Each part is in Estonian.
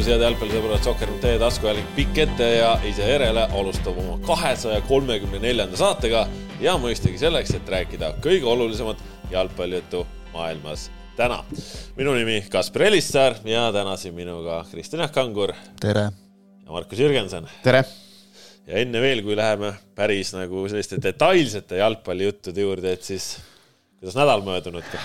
tervitus, head jalgpallisõbrad, Sokker.ee taskuhääling pikk ette ja ise järele alustab oma kahesaja kolmekümne neljanda saatega ja mõistagi selleks, et rääkida kõige olulisemat jalgpallijuttu maailmas täna. minu nimi Kaspar Elissaar ja täna siin minuga Kristjan Kangur. tere! ja Markus Jürgenson. tere! ja enne veel, kui läheme päris nagu selliste detailsete jalgpallijuttude juurde, et siis kuidas nädal möödunud?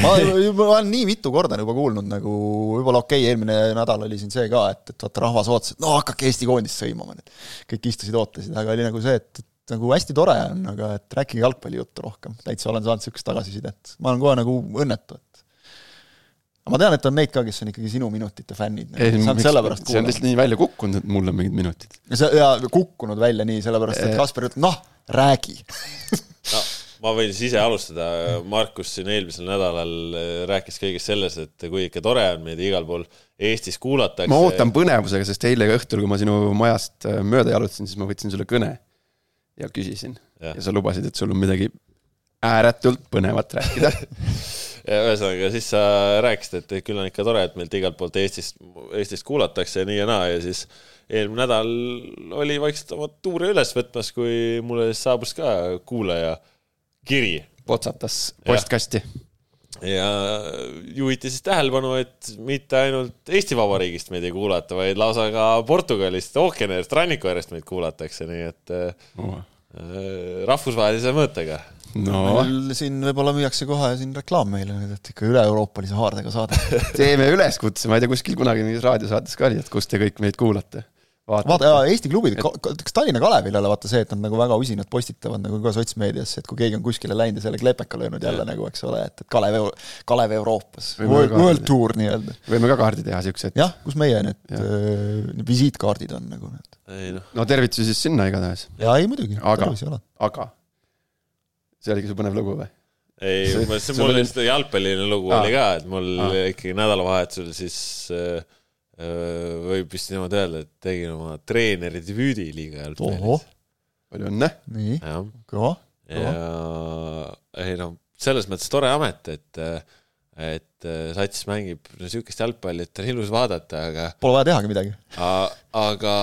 Ma juba olen nii mitu korda juba kuulnud nagu, võib-olla okei okay,, eelmine nädal oli siin see ka, et, et vaata rahvas ootas, et no hakake Eesti koondist sõimama nüüd. kõik istusid, ootasid, aga oli nagu see, et, et nagu hästi tore on, aga et rääkige jalgpallijuttu rohkem, täitsa olen saanud niisugust tagasisidet. ma olen kohe nagu õnnetu, et aga ma tean, et on neid ka, kes on ikkagi sinu minutite fännid. see on lihtsalt nii välja kukkunud, et mul on mingid minutid. ja see, ja kukkunud välja nii, sellepärast et Kaspar ütleb, noh, räägi no ma võin siis ise alustada, Markus siin eelmisel nädalal äh, rääkis kõigest sellest, et kui ikka tore on meid igal pool Eestis kuulatakse. ma ootan põnevusega, sest eile õhtul, kui ma sinu majast äh, mööda jalutasin, siis ma võtsin sulle kõne ja küsisin. Ja, ja sa lubasid, et sul on midagi ääretult põnevat rääkida. Ja ühesõnaga, siis sa rääkisid, et küll on ikka tore, et meilt igalt poolt Eestist, Eestist kuulatakse ja nii ja naa. Ja siis eelmine nädal oli vaikselt oma tuure üles võtmas, kui mulle saabus ka kuulaja kiri. potsatas postkasti. ja juhiti siis tähelepanu, et mitte ainult Eesti Vabariigist meid ei kuulata, vaid lausa ka Portugalist, ookeani äärest, ranniku äärest meid kuulatakse, nii et oh. rahvusvahelise mõõtega no meil siin võib-olla müüakse kohe siin reklaam meile nüüd, et ikka üle-euroopalise haardega saade teeme üleskutse, ma ei tea, kuskil kunagi mingis raadiosaates ka oli, et kus te kõik meid kuulate vaata Eesti klubid, kas Tallinna Kalevil jälle vaata see, et nad nagu väga usinalt postitavad nagu ka sotsmeediasse, et kui keegi on kuskile läinud ja selle klepeka löönud jälle nagu, eks ole, et, et Kalev, Kalev Euroopas, World, World Tour nii-öelda. võime ka kaardi teha, siuksed. jah, kus meie need äh, visiitkaardid on nagu need. No. no tervitusi siis sinna igatahes. jaa, ei muidugi. aga, aga see oligi su põnev lugu või? ei, mul lihtsalt jalgpalliline lugu Aa. oli ka, et mul Aa. ikkagi nädalavahetusel siis äh, võib vist niimoodi öelda, et tegin oma treeneri debüüdi liiga jalgpallis. palju õnne! nii, kõva, ja ei noh, selles mõttes tore amet, et, et sats mängib niisugust jalgpalli, et on ilus vaadata, aga. Pole vaja tehagi midagi. aga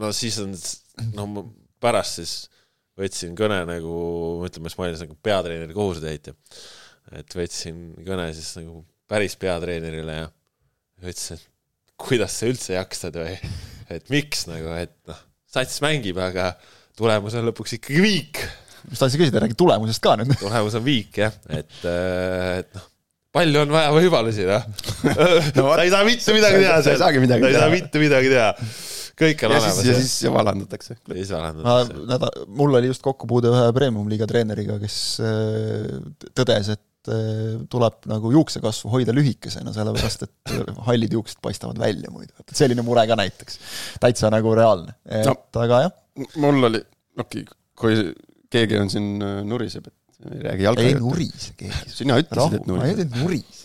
no siis on, noh, pärast siis võtsin kõne nagu, ütleme, siis ma olin nagu peatreeneri kohusetäitja. et võtsin kõne siis nagu päris peatreenerile ja ütlesin, et kuidas sa üldse jaksad või, et miks nagu, et noh, sats mängib, aga tulemus on lõpuks ikkagi viik. ma tahtsin küsida, räägi tulemusest ka nüüd. tulemus on viik jah, et, äh, et noh, palju on vaja võimalusi, noh no, ta ei saa mitte midagi teha. ta ei saagi midagi teha. saa mitte midagi teha kõik on olemas. ja siis valandatakse. ja siis valandatakse. nädal, mul oli just kokkupuude ühe premium-liiga treeneriga, kes äh, tõdes, et tuleb nagu juuksekasvu hoida lühikesena, sellepärast et hallid juuksed paistavad välja muidu, et selline mure ka näiteks. täitsa nagu reaalne, et no, aga jah. mul oli, okei okay,, kui keegi on siin äh, nuriseb, et ei räägi jalka. ei nurise keegi. sina ütlesid, et nuriseb. ma ei öelnud, et nuris.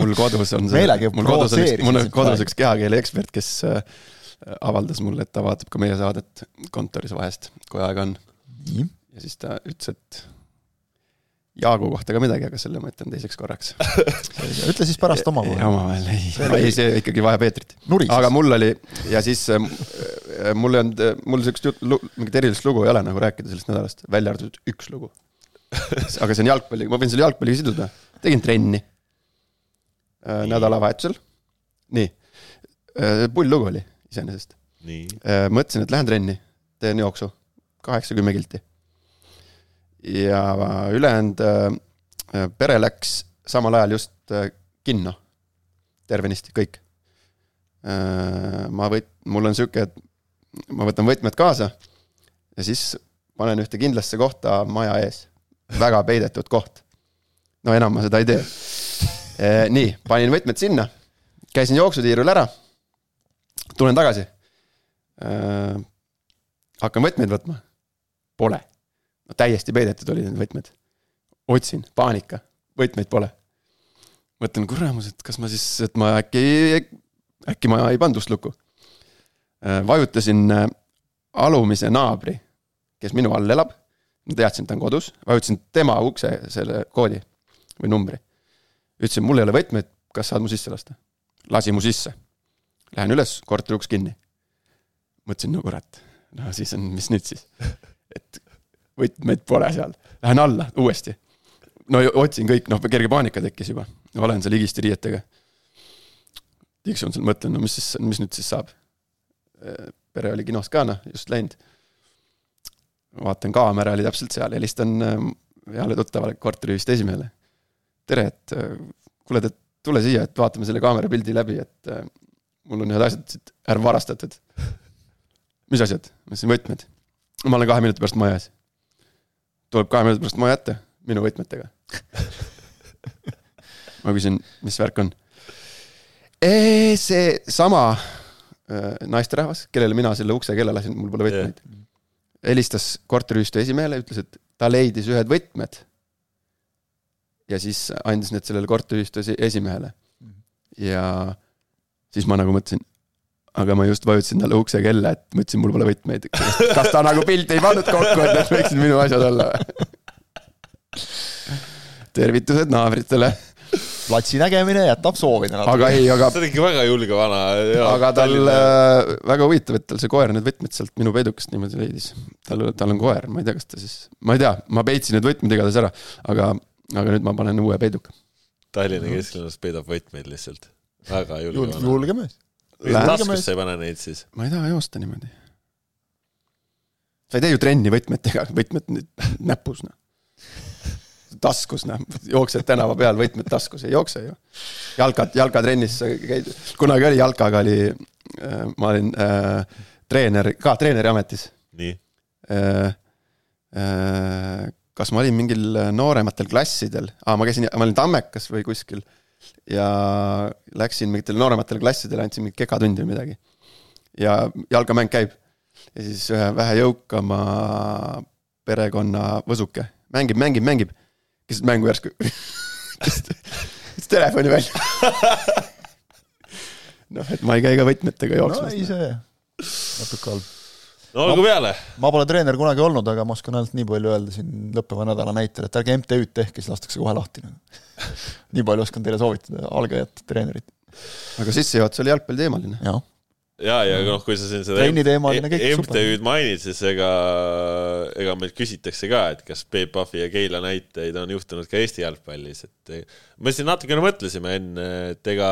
mul kodus on see, mul kodus on üks, mul on kodus üks kehakeele ekspert, kes avaldas mulle, et ta vaatab ka meie saadet kontoris vahest, kui aega on. ja siis ta ütles, et Jaagu kohta ka midagi, aga selle ma ütlen teiseks korraks ütle siis pärast omavahel. omavahel, ei, ei see ikkagi vajab eetrit. aga mul oli ja siis äh, äh mul ei olnud, äh, mul siukest juttu, mingit erilist lugu ei ole nagu rääkida sellest nädalast, välja arvatud üks lugu aga see on jalgpalli, ma võin selle jalgpalliga siduda. tegin trenni äh, nädalavahetusel. nii äh,, pull lugu oli iseenesest. Äh, mõtlesin, et lähen trenni, teen jooksu, kaheksa-kümme kilti ja ülejäänud äh, pere läks samal ajal just äh, kinno. tervenisti, kõik. Äh, ma võt-, mul on sihuke, et ma võtan võtmed kaasa ja siis panen ühte kindlasse kohta maja ees. väga peidetud koht. no enam ma seda ei tee. nii, panin võtmed sinna, käisin jooksutiirul ära, tulen tagasi. hakkan võtmeid võtma, pole no täiesti peidetud olid need võtmed. otsin, paanika, võtmeid pole. mõtlen, kuramus, et kas ma siis, et ma äkki, äkki ma ei pannud ust lukku. Äh, vajutasin äh, alumise naabri, kes minu all elab. ma teadsin, et ta on kodus, vajutasin tema ukse selle koodi või numbri. ütlesin, mul ei ole võtmeid, kas saad mu sisse lasta? lasi mu sisse. Lähen üles, korteri uks kinni. mõtlesin, no kurat, no siis on, mis nüüd siis? et võtmeid pole seal. Lähen alla uuesti. no otsin kõik, noh, kerge paanika tekkis juba. olen seal higiste riietega. tiksun seal, mõtlen, no mis siis, mis nüüd siis saab? pere oli kinos ka, noh, just läinud. vaatan, kaamera oli täpselt seal, helistan heale tuttavale korteriühiste esimehele. tere, et kuule, te tule siia, et vaatame selle kaamera pildi läbi, et äh, mul on ühed asjad siit ära varastatud. mis asjad? ma ütlesin võtmed. ma olen kahe minuti pärast maja ees. Tuleb kahe minuti pärast maja ette, minu võtmetega ma küsin, mis värk on? see sama äh, naisterahvas, kellele mina selle ukse kella lasin, mul pole võtmeid yeah., helistas korteriühistu esimehele, ütles, et ta leidis ühed võtmed ja siis andis need sellele korteriühistu esimehele. ja siis ma nagu mõtlesin, aga ma just vajutasin talle ukse kella, et mõtlesin, mul pole võtmeid. kas ta nagu pilti ei pannud kokku, et need võiksid minu asjad olla tervitused naabritele. platsi nägemine jätab soovida. aga ei, aga. see on ikka väga julge vana. aga tal äh, väga huvitav, et tal see koer need võtmed sealt minu peidukast niimoodi leidis. tal, tal on koer, ma ei tea, kas ta siis, ma ei tea, ma peitsin need võtmed igatahes ära, aga aga nüüd ma panen uue peiduka. Tallinna kesklinnas peidab võtmeid lihtsalt. väga julge julge mees. Taskusse ei pane neid siis? ma ei taha joosta niimoodi. sa ei tee ju trenni võtmetega, võtmed nüüd näpus, noh. taskus, noh, jooksed tänava peal, võtmed taskus, ei jookse ju. jalkad, jalkatrennis käid, kunagi oli jalkaga oli äh,, ma olin äh, treener, ka treeneri ametis. nii äh,? Äh, kas ma olin mingil äh, noorematel klassidel ah,, ma käisin, ma olin Tammekas või kuskil ja läksin mingitele noorematele klassidele, andsin mingit kekatundi või midagi. ja jalkamäng käib. Ja siis ühe vähe jõukama perekonna võsuke. Mängib, mängib, mängib, keset mängu järsku. Võttis telefoni välja. Noh, et ma ei käi ka võtmetega jooksmas. no ise, natuke halb no olgu peale. ma pole treener kunagi olnud, aga ma oskan ainult nii palju öelda siin lõppeva nädala näitel, et ärge MTÜ-d tehke, siis lastakse kohe lahti nagu. nii palju oskan teile soovitada, algajat treenerit. aga sissejuhatus oli jalgpalliteemaline. jah ja, ja noh, kui sa siin seda MTÜ-d mainid, siis ega, ega meilt küsitakse ka, et kas Peep Pahvi ja Keila näiteid on juhtunud ka Eesti jalgpallis, et me siin natukene mõtlesime enne, et ega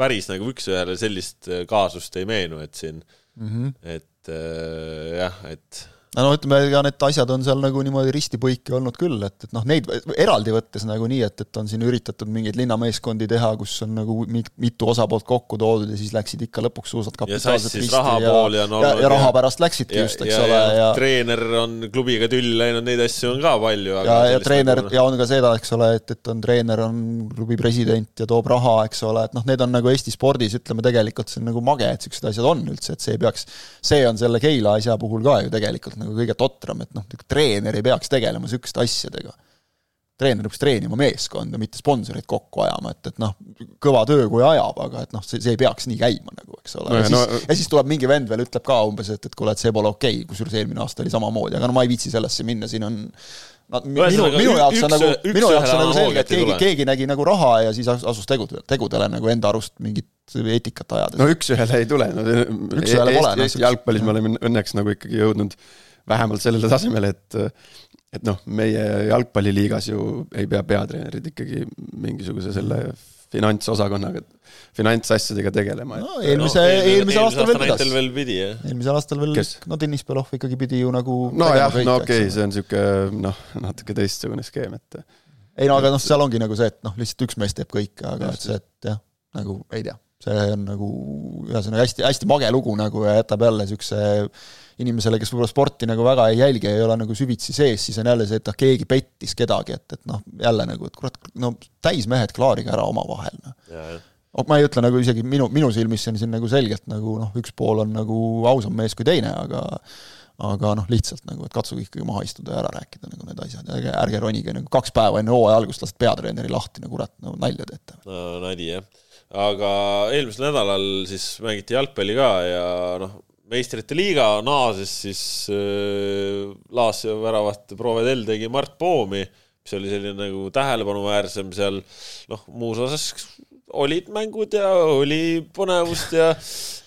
päris nagu üks-ühele sellist kaasust ei meenu, et siin mm, -hmm. et et äh, jah, et no ütleme, ega need asjad on seal nagu niimoodi risti-põiki olnud küll, et, et noh, neid eraldi võttes nagu nii, et, et on siin üritatud mingeid linnameeskondi teha, kus on nagu mitu osapoolt kokku toodud ja siis läksid ikka lõpuks suusad kapitaalselt risti raha ja, ja, ja, ja raha pärast läksidki just, eks ja, ole, ja, ja treener on klubiga tülli läinud, neid asju on ka palju. ja, ja treener nagu... ja on ka seda, eks ole, et, et on treener, on klubi president ja toob raha, eks ole, et noh, need on nagu Eesti spordis, ütleme tegelikult see on nagu mage, et niisugused asjad on üldse, et see peaks, see on selle Keila asja puhul ka ju tegelikult nagu kõige totram, et noh, treener ei peaks tegelema niisuguste asjadega. treener peaks treenima meeskonda, mitte sponsoreid kokku ajama, et, et noh, kõva töö, kui ajab, aga et noh, see, see ei peaks nii käima nagu, eks ole no,. Ja, no, ja siis tuleb mingi vend veel, ütleb ka umbes, et, et kuule, et see pole okei okay,, kusjuures eelmine aasta oli samamoodi, aga no ma ei viitsi sellesse minna, siin on no minu, minu jaoks on nagu, minu jaoks on nagu selge, et keegi, keegi nägi nagu raha ja siis asus tegudele, tegudele nagu enda arust mingit eetikat ajada. no üks-ühele ei tule, no üks-ühele pole. Eesti jalgpallis me oleme õnneks nagu ikkagi jõudnud vähemalt sellele tasemele, et et noh, meie jalgpalliliigas ju ei pea peatreenerid ikkagi mingisuguse selle finantsosakonnaga, finantsasjadega tegelema. no eelmise no,, eelmisel aastal veel pidas. veel pidi, jah. eelmisel aastal veel, no Deniss Belov ikkagi pidi ju nagu nojah, no okei okay,, see on niisugune noh, natuke teistsugune skeem, et ei no aga noh, seal ongi nagu see, et noh, lihtsalt üks mees teeb kõike, aga et see, et jah, nagu ei tea, see on nagu ühesõnaga hästi, hästi mage lugu nagu ja jätab jälle niisuguse inimesele, kes võib-olla sporti nagu väga ei jälgi, ei ole nagu süvitsi sees, siis on jälle see, et noh, keegi pettis kedagi, et, et noh, jälle nagu, et kurat, no täismehed, klaarige ära omavahel, noh. ma ei ütle nagu isegi minu, minu silmis see on siin nagu selgelt nagu noh, üks pool on nagu ausam mees kui teine, aga aga noh, lihtsalt nagu, et katsuge ikkagi maha istuda ja ära rääkida nagu need asjad ja ärge, ärge ronige nagu kaks päeva enne hooaja algust lased peatreeneri lahti, no kurat, no nalja teete. no nali jah, aga eelmisel nädalal siis mängiti jalgpalli ka ja noh, meistrite liiga naases siis äh, Laasio väravat Provedel tegi Mart Poomi, mis oli selline nagu tähelepanuväärsem seal, noh, muus osas olid mängud ja oli põnevust ja,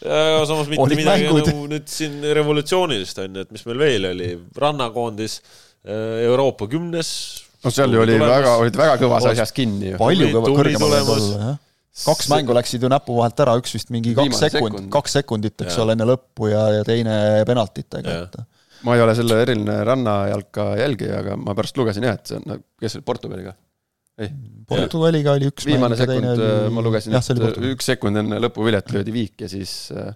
ja samas mitte olid midagi mängud. nagu nüüd siin revolutsioonilist on ju, et mis meil veel oli, rannakoondis, äh, Euroopa kümnes. no seal ju oli tulemus. väga, olid väga kõvas asjas kinni ju. palju kõva, kõrgemal võinud olla, jah kaks mängu läksid ju näpu vahelt ära, üks vist mingi kaks sekundit, sekund. kaks sekundit, eks ole, enne lõppu ja, ja teine penaltitega, et ma ei ole selle eriline rannajalka jälgija, aga ma pärast lugesin jah, et see on, kes oli Portugaliga? ei. Portugaliga oli üks viimane sekund, oli... Ma lugesin, et üks sekund enne lõpuviljet löödi viik ja siis äh,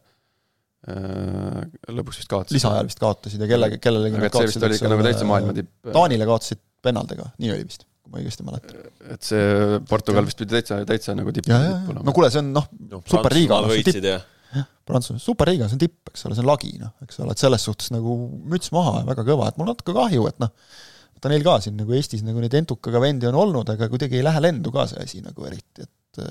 äh lõpuks vist kaotasid. lisaajal vist kaotasid ja kellega, kellelegi aga et see vist oli ikka nagu täitsa maailma tipp. Taanile kaotasid penaldega, nii oli vist, kui ma õigesti mäletan. et see Portugal vist pidi täitsa, täitsa nagu tipp. no kuule, see on noh no,, superliiga. jah, Prantsusmaa, superliiga, see on tipp, eks ole, see on lagi, noh, eks ole, et selles suhtes nagu müts maha ja väga kõva, et mul natuke kahju, et noh, vaata neil ka siin nagu Eestis nagu neid entukaga vendi on olnud, aga kuidagi ei lähe lendu ka see asi nagu eriti, et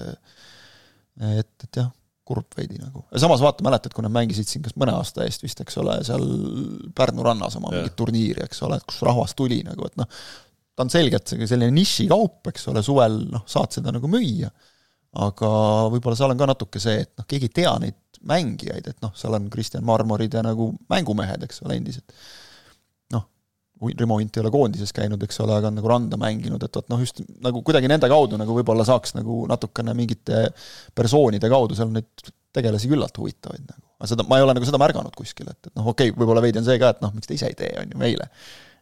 et, et jah, kurb veidi nagu. ja samas vaata, mäletad, kui nad mängisid siin kas mõne aasta eest vist, eks ole, seal Pärnu rannas oma mingit turniiri, eks ole, et kus rahvas tuli nagu, et noh, ta on selgelt selline nišikaup, eks ole, suvel noh, saad seda nagu müüa, aga võib-olla seal on ka natuke see, et noh, keegi ei tea neid mängijaid, et noh, seal on Kristjan Marmorid ja nagu mängumehed, eks ole, endised Rimo Int ei ole koondises käinud, eks ole, aga on nagu randa mänginud, et vot noh, just nagu kuidagi nende kaudu nagu võib-olla saaks nagu natukene mingite persoonide kaudu seal neid tegelasi küllalt huvitavaid nagu. aga seda, ma ei ole nagu seda märganud kuskil, et, et noh, okei okay,, võib-olla veidi on see ka, et noh, miks te ise ei tee, on ju, meile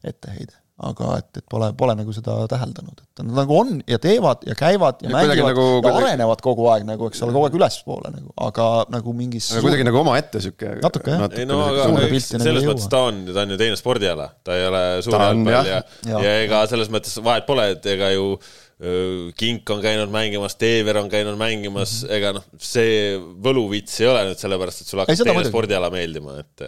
etteheide aga et, et pole, pole nagu seda täheldanud, et nad nagu on ja teevad ja käivad ja, ja mängivad nagu, ja kuidagi... arenevad kogu aeg nagu, eks ole, kogu aeg ülespoole nagu, aga nagu mingis aga suur... kuidagi nagu omaette sihuke natuke jah. ei no aga selles nagu mõttes ta on, ta on ju teinud spordiala, ta ei ole suur jalgpall ja, ja, ja ega selles mõttes vahet pole, et ega ju Kink on käinud mängimas, Teever on käinud mängimas mm, -hmm. ega noh, see võluvits ei ole nüüd sellepärast, et sulle hakkab teine spordiala meeldima, et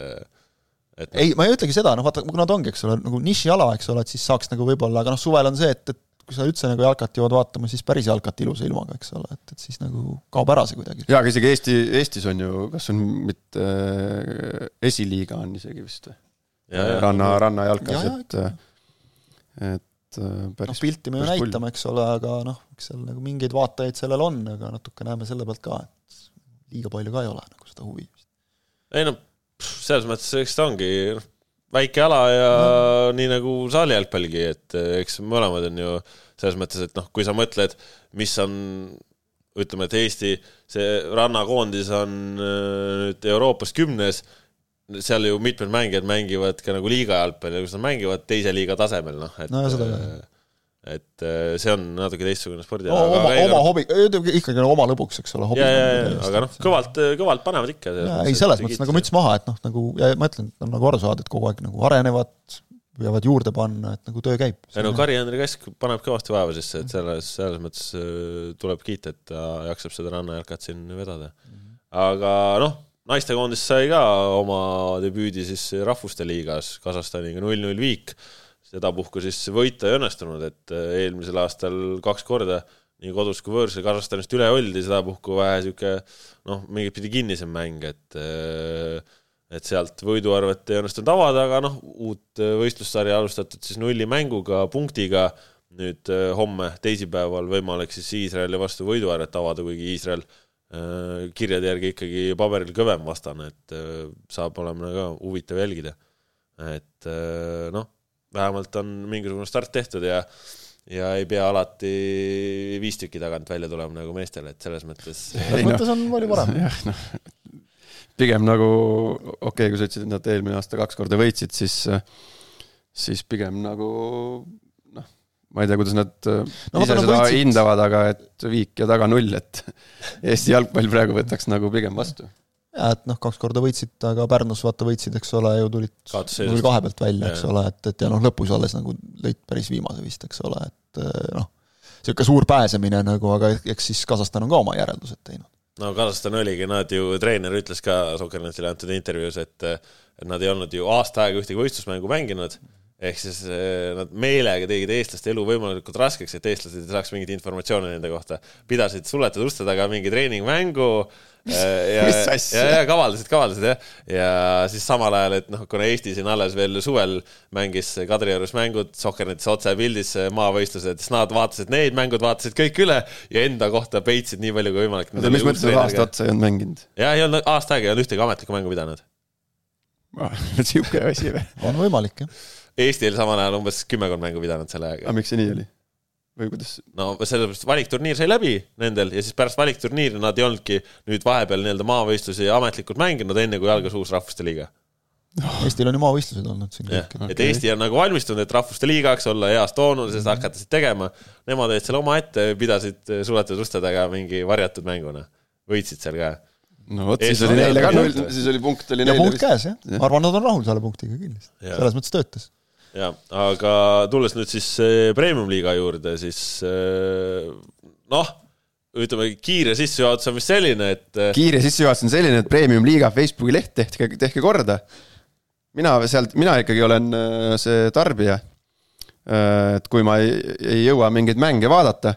et ei, ma ei ütlegi seda, noh vaata, kuna ta ongi, eks ole, nagu nišiala, eks ole, et siis saaks nagu võib-olla, aga noh, suvel on see, et, et kui sa üldse nagu jalkat jõuad vaatama, siis päris jalkat ilusa ilmaga, eks ole, et, et siis nagu kaob ära see kuidagi. jaa, aga isegi Eesti, Eestis on ju, kas on mitte äh,, esiliiga on isegi vist või? ranna, rannajalkas, et, et äh, päris noh, pilti me ju näitame, eks ole, aga noh, eks seal nagu mingeid vaatajaid sellel on, aga natuke näeme selle pealt ka, et liiga palju ka ei ole nagu seda huvi. ei no selles mõttes, eks ta ongi väike ala ja no. nii nagu saali jalgpalligi, et eh, eks mõlemad on ju selles mõttes, et noh, kui sa mõtled, mis on ütleme, et Eesti see rannakoondis on eh, nüüd Euroopas kümnes, seal ju mitmed mängijad mängivad ka nagu liiga jalgpalli, kus nad mängivad teise liiga tasemel, noh, et no, et äh, see on natuke teistsugune spordi no,. oma, oma hobi, ikkagi nagu oma lõbuks, eks ole. ja, ja, ja, aga noh, kõvalt, kõvalt panevad ikka. ei, selles mõttes nagu müts maha, et noh, nagu ja ma ütlen, et on nagu aru saada, et kogu aeg nagu arenevad, püüavad juurde panna, et nagu töö käib. ei no Kari-Andri Kask paneb kõvasti vaeva sisse, et selles, selles mõttes äh, tuleb kiita, et ta jaksab seda rannajalkat siin vedada. aga noh, naistekoondis sai ka oma debüüdi siis rahvuste liigas Kasahstaniga null-null viik sedapuhku siis võita ei õnnestunud, et äh, eelmisel aastal kaks korda nii kodus kui võõrsil Kasahstanist üle oldi, sedapuhku vähe niisugune noh, mingit pidi kinnisem mäng, et äh, et sealt võiduarvet ei õnnestunud avada, aga noh, uut äh, võistlussarja alustatud siis nullimänguga, punktiga, nüüd homme, teisipäeval võimalik siis Iisraeli vastu võiduarvet avada, kuigi Iisrael kirjade järgi ikkagi paberil kõvem vastane, et saab olema ka huvitav jälgida. et noh vähemalt on mingisugune start tehtud ja ja ei pea alati viis tükki tagant välja tulema nagu meestel, et selles mõttes. selles mõttes on palju parem. jah, noh, pigem nagu okei okay,, kui sa ütlesid, et nad eelmine aasta kaks korda võitsid, siis, siis pigem nagu noh, ma ei tea, kuidas nad no, ise seda võitsid. hindavad, aga et viik ja taga null, et Eesti jalgpall praegu võtaks nagu pigem vastu jaa, et noh, kaks korda võitsid, aga Pärnus vaata võitsid, eks ole, ju tulid, tuli kahe pealt välja, eks ole, et, et ja noh, lõpus alles nagu lõid päris viimase vist, eks ole, et eh, noh, niisugune suur pääsemine nagu, aga eks siis Kasahstan on ka oma järeldused teinud. no Kasahstan oligi, nad ju, treener ütles ka Sokkernetile antud intervjuus, et et nad ei olnud ju aasta aega ühtegi võistlusmängu mänginud ehk siis eh, nad meelega tegid eestlaste elu võimalikult raskeks, et eestlased ei saaks mingit informatsiooni nende kohta. pidasid suletud uste taga mingi treeningmängu eh, ja, ja, ja kavaldasid, kavaldasid jah. ja siis samal ajal, et noh, kuna Eesti siin alles veel suvel mängis Kadriorus mängud, Sohkernetis otsepildis maavõistlused, siis nad vaatasid neid mängud, vaatasid kõik üle ja enda kohta peitsid nii palju kui võimalik. oota, mis mõttes, et aasta otsa ei olnud mänginud? jah, ei olnud aasta aega ei olnud ühtegi ametlikku mängu pidanud. sihuke asi või? on võimalik, jah Eesti oli samal ajal umbes kümmekond mängu pidanud selle ajaga. aga miks see nii oli? või kuidas? no sellepärast valikturniir sai läbi nendel ja siis pärast valikturniiri nad ei olnudki nüüd vahepeal nii-öelda maavõistlusi ametlikult mänginud, enne kui algas uus rahvuste liiga oh.. Eestil on ju maavõistlused olnud siin kõik. et okay. Eesti on nagu valmistunud, et rahvuste liigaks olla heas toonuses mm -hmm. hakata siis tegema. Nemad olid seal omaette, pidasid suletud uste taga mingi varjatud mänguna, võitsid seal ka no vot, siis oli neile ka null, siis oli punkt oli neile. punkt käes jah ja., ma arvan, nad on rahul selle punktiga kindlasti, selles mõttes töötas jah, aga tulles nüüd siis eh, premium-liiga juurde, siis eh, noh, ütleme kiire sissejuhatus on vist selline, et. Eh, kiire sissejuhatus on selline, et premium-liiga Facebooki leht tehke, tehke korda. mina sealt, mina ikkagi olen see tarbija. et kui ma ei, ei jõua mingeid mänge vaadata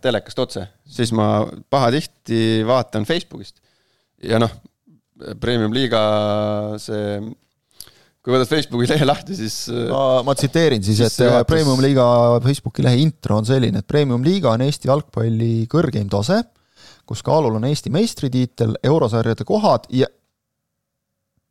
telekast otse, siis ma pahatihti vaatan Facebookist. ja noh, premium-liiga see kui võtad Facebooki lehe lahti, siis ma, ma tsiteerin siis, et juhatus... Premium-liiga Facebooki lehe intro on selline, et Premium-liiga on Eesti jalgpalli kõrgeim tase, kus kaalul on Eesti meistritiitel, eurosarjade kohad ja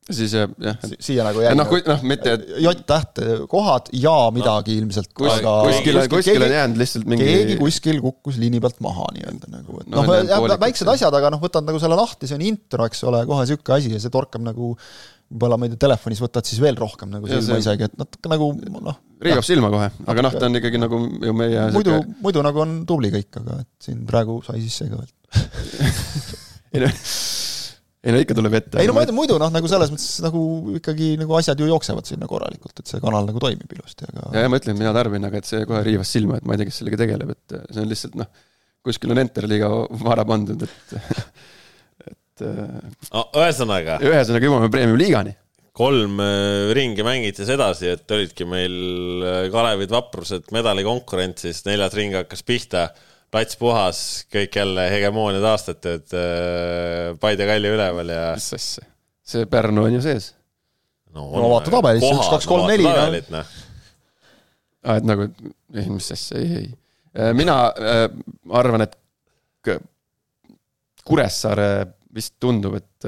siis jah, jah. siia nagu jäi noh, kui noh, mitte et J-täht kohad ja midagi no. ilmselt kus, aga kuskil, kuskil on jäänud lihtsalt mingi keegi kuskil kukkus liini pealt maha nii-öelda nagu, noh no, väiksed asjad, aga noh, võtad nagu selle lahti, see on intro, eks ole, kohe niisugune asi ja see torkab nagu võib-olla ma ei tea, telefonis võtad siis veel rohkem nagu silma see... isegi, et natuke nagu noh. riivab silma kohe, aga noh, ta on ikkagi nagu ju meie muidu siuke..., muidu nagu on tubli kõik, aga et siin praegu sai sisse veel ei noh, ei no ikka tuleb ette. ei no ma ütlen muidu noh, nagu selles mõttes nagu ikkagi nagu asjad ju jooksevad sinna korralikult, et see kanal nagu toimib ilusti, aga ja, ja ma ütlen, mina tarbin, aga et see kohe riivas silma, et ma ei tea, kes sellega tegeleb, et see on lihtsalt noh, kuskil on enter liiga vara pandud, et et no, ühesõnaga. ühesõnaga jõuame premium-liigani. kolm äh, ringi mängides edasi, et olidki meil äh, Kalevid vaprused medalikonkurentsis, neljas ring hakkas pihta, plats puhas, kõik jälle hegemoonia taastatud, äh, Paide Kalju üleval ja. mis asja, see Pärnu on ju sees. no, no vaata tabelisse, üks, kaks, kolm, neli. aa, noh. et nagu, ei, mis asja, ei, ei. mina äh, arvan, et Kuressaare vist tundub, et,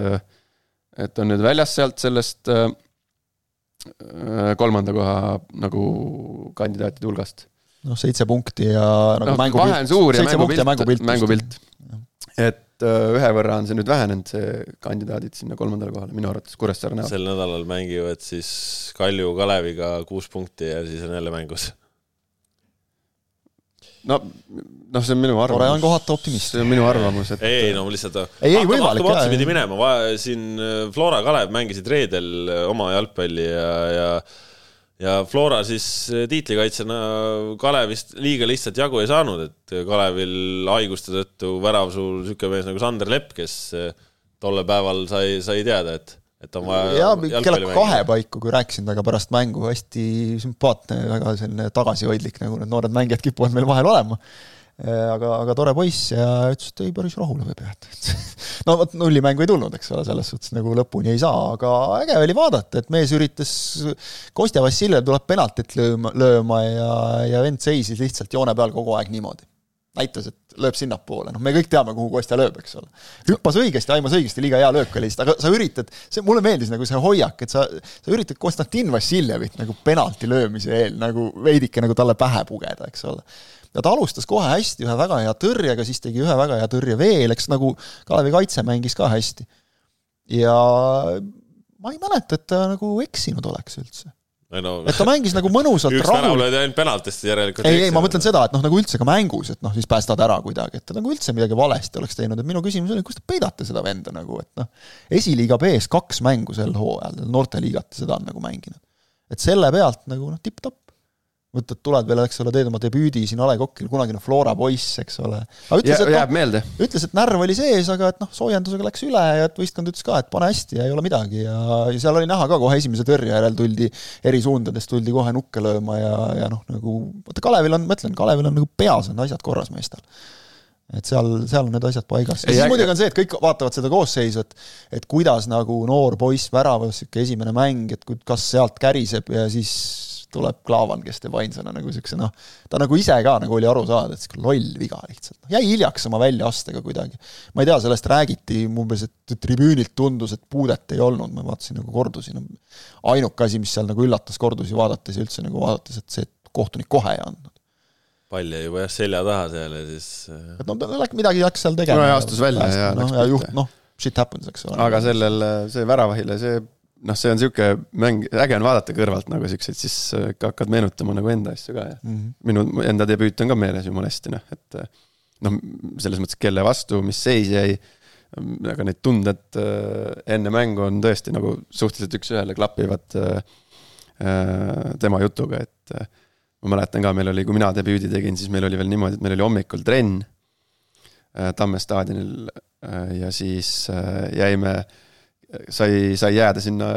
et on nüüd väljas sealt sellest äh, kolmanda koha nagu kandidaatide hulgast. noh, seitse punkti ja nagu no, mängupilt. vahe on suur ja mängupilt, mängupilt, mängupilt. et äh, ühe võrra on see nüüd vähenenud, see kandidaadid sinna kolmandale kohale, minu arvates Kuressaare näol. sel nädalal mängivad siis Kalju Kaleviga kuus punkti ja siis on jälle mängus no, noh, see on minu arvamus. tore on kohata optimist. see on minu arvamus, et. ei, no lihtsalt. ei, ei võimalik. hakkame otsapidi minema, siin äh, Flora Kalev mängisid reedel äh, oma jalgpalli ja, ja ja Flora siis äh, tiitlikaitsjana Kalevist liiga lihtsalt jagu ei saanud, et Kalevil haiguste tõttu väravsuul niisugune mees nagu Sander Lepp, kes tollel päeval sai, sai teada, et et on vaja jaa, kella kahe paiku, kui rääkisin temaga pärast mängu, hästi sümpaatne, väga selline tagasihoidlik, nagu need noored mängijad kipuvad meil vahel olema. aga, aga tore poiss ja ütles, et ei, päris rahule võib jääda, et no vot, nullimängu ei tulnud, eks ole, selles suhtes nagu lõpuni ei saa, aga äge oli vaadata, et mees üritas, Kostja Vassiljev tuleb penaltit lööma, lööma ja, ja vend seisis lihtsalt joone peal kogu aeg niimoodi näitas, et lööb sinnapoole, noh, me kõik teame, kuhu Kostja lööb, eks ole. hüppas õigesti, aimas õigesti, liiga hea löök oli lihtsalt, aga sa üritad, see, mulle meeldis nagu see hoiak, et sa, sa üritad Konstantin Vassiljevit nagu penalti löömise eel nagu veidike nagu talle pähe pugeda, eks ole. ja ta alustas kohe hästi ühe väga hea tõrjega, siis tegi ühe väga hea tõrje veel, eks nagu Kalevi kaitse mängis ka hästi. ja ma ei mäleta, et ta nagu eksinud oleks üldse no, et ta mängis nagu mõnusalt üks värav löödi ainult penaltist järelikult. ei, ei, ma mõtlen seda, et noh, nagu üldse ka mängus, et noh, siis päästad ära kuidagi, et ta nagu üldse midagi valesti oleks teinud, et minu küsimus oli, kus te peidate seda venda nagu, et noh, esiliiga B-s kaks mängu sel hooajal, noorteliigati seda on nagu mänginud. et selle pealt nagu noh, tipp-topp. Mõtled, tuled veel, eks ole, teed oma debüüdi siin A Le Coqil, kunagine Flora poiss, eks ole. Ütles, jääb no, meelde. ütles, et närv oli sees, aga et noh, soojendusega läks üle ja et võistkond ütles ka, et pane hästi ja ei ole midagi ja, ja seal oli näha ka kohe esimese tõrje järel tuldi eri suundades, tuldi kohe nukke lööma ja, ja noh, nagu vaata Kalevil on, ma ütlen, Kalevil on nagu peas on asjad korras meestel et seal, seal on need asjad paigas. ja siis muidugi on see, et kõik vaatavad seda koosseisu, et et kuidas nagu noor poiss väravas, niisugune esimene mäng, et kas sealt käriseb ja siis tuleb Klaavan, kes teeb ainsana nagu niisuguse noh, ta nagu ise ka nagu oli aru saada, et niisugune loll viga lihtsalt. jäi hiljaks oma väljaastega kuidagi. ma ei tea, sellest räägiti umbes, et tribüünilt tundus, et puudet ei olnud, ma vaatasin nagu kordusi, no ainuke asi, mis seal nagu üllatas kordusi vaadates ja üldse nagu vaadates, et see, et kohtunik kohe ei andnud pall jäi juba jah selja taha seal ja siis äh, et no ta läks, midagi läks seal tegema. no ja astus välja ja noh, ja juht, noh, shit happens, eks ole. aga sellel, see väravahile, see noh, see on niisugune mäng, äge on vaadata kõrvalt nagu siukseid, siis äh, hakkad meenutama nagu enda asju ka ja mm -hmm. minu enda debüüt on ka meeles jumala hästi noh, et äh, noh, selles mõttes, kelle vastu, mis seis jäi. aga need tunded äh, enne mängu on tõesti nagu suhteliselt üks-ühele klapivad tema jutuga, et ma mäletan ka, meil oli, kui mina debüüdi tegin, siis meil oli veel niimoodi, et meil oli hommikul trenn Tamme staadionil ja siis jäime sai, sai jääda sinna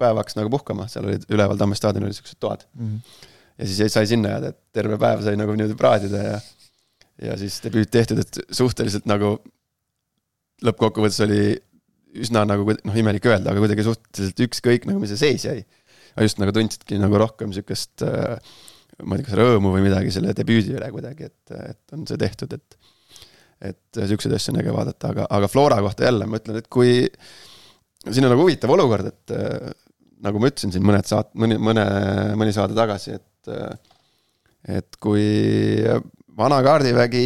päevaks nagu puhkama, seal olid üleval Tamme staadionil olid siuksed toad mm. -hmm. ja siis sai sinna jääda, et terve päev sai nagu niimoodi praadida ja, ja siis debüüt tehtud, et suhteliselt nagu lõppkokkuvõttes oli üsna nagu noh, imelik öelda, aga kuidagi suhteliselt ükskõik nagu, mis see seis jäi. just nagu tundsidki nagu rohkem siukest äh, ma ei tea, kas rõõmu või midagi selle debüüdi üle kuidagi, et, et on see tehtud, et et siukseid asju on äge vaadata, aga, aga Flora kohta jälle ma ütlen, et kui siin on nagu huvitav olukord, et äh, nagu ma ütlesin siin mõned saat-, mõni, mõne, mõni saade tagasi, et äh, et kui vana kaardivägi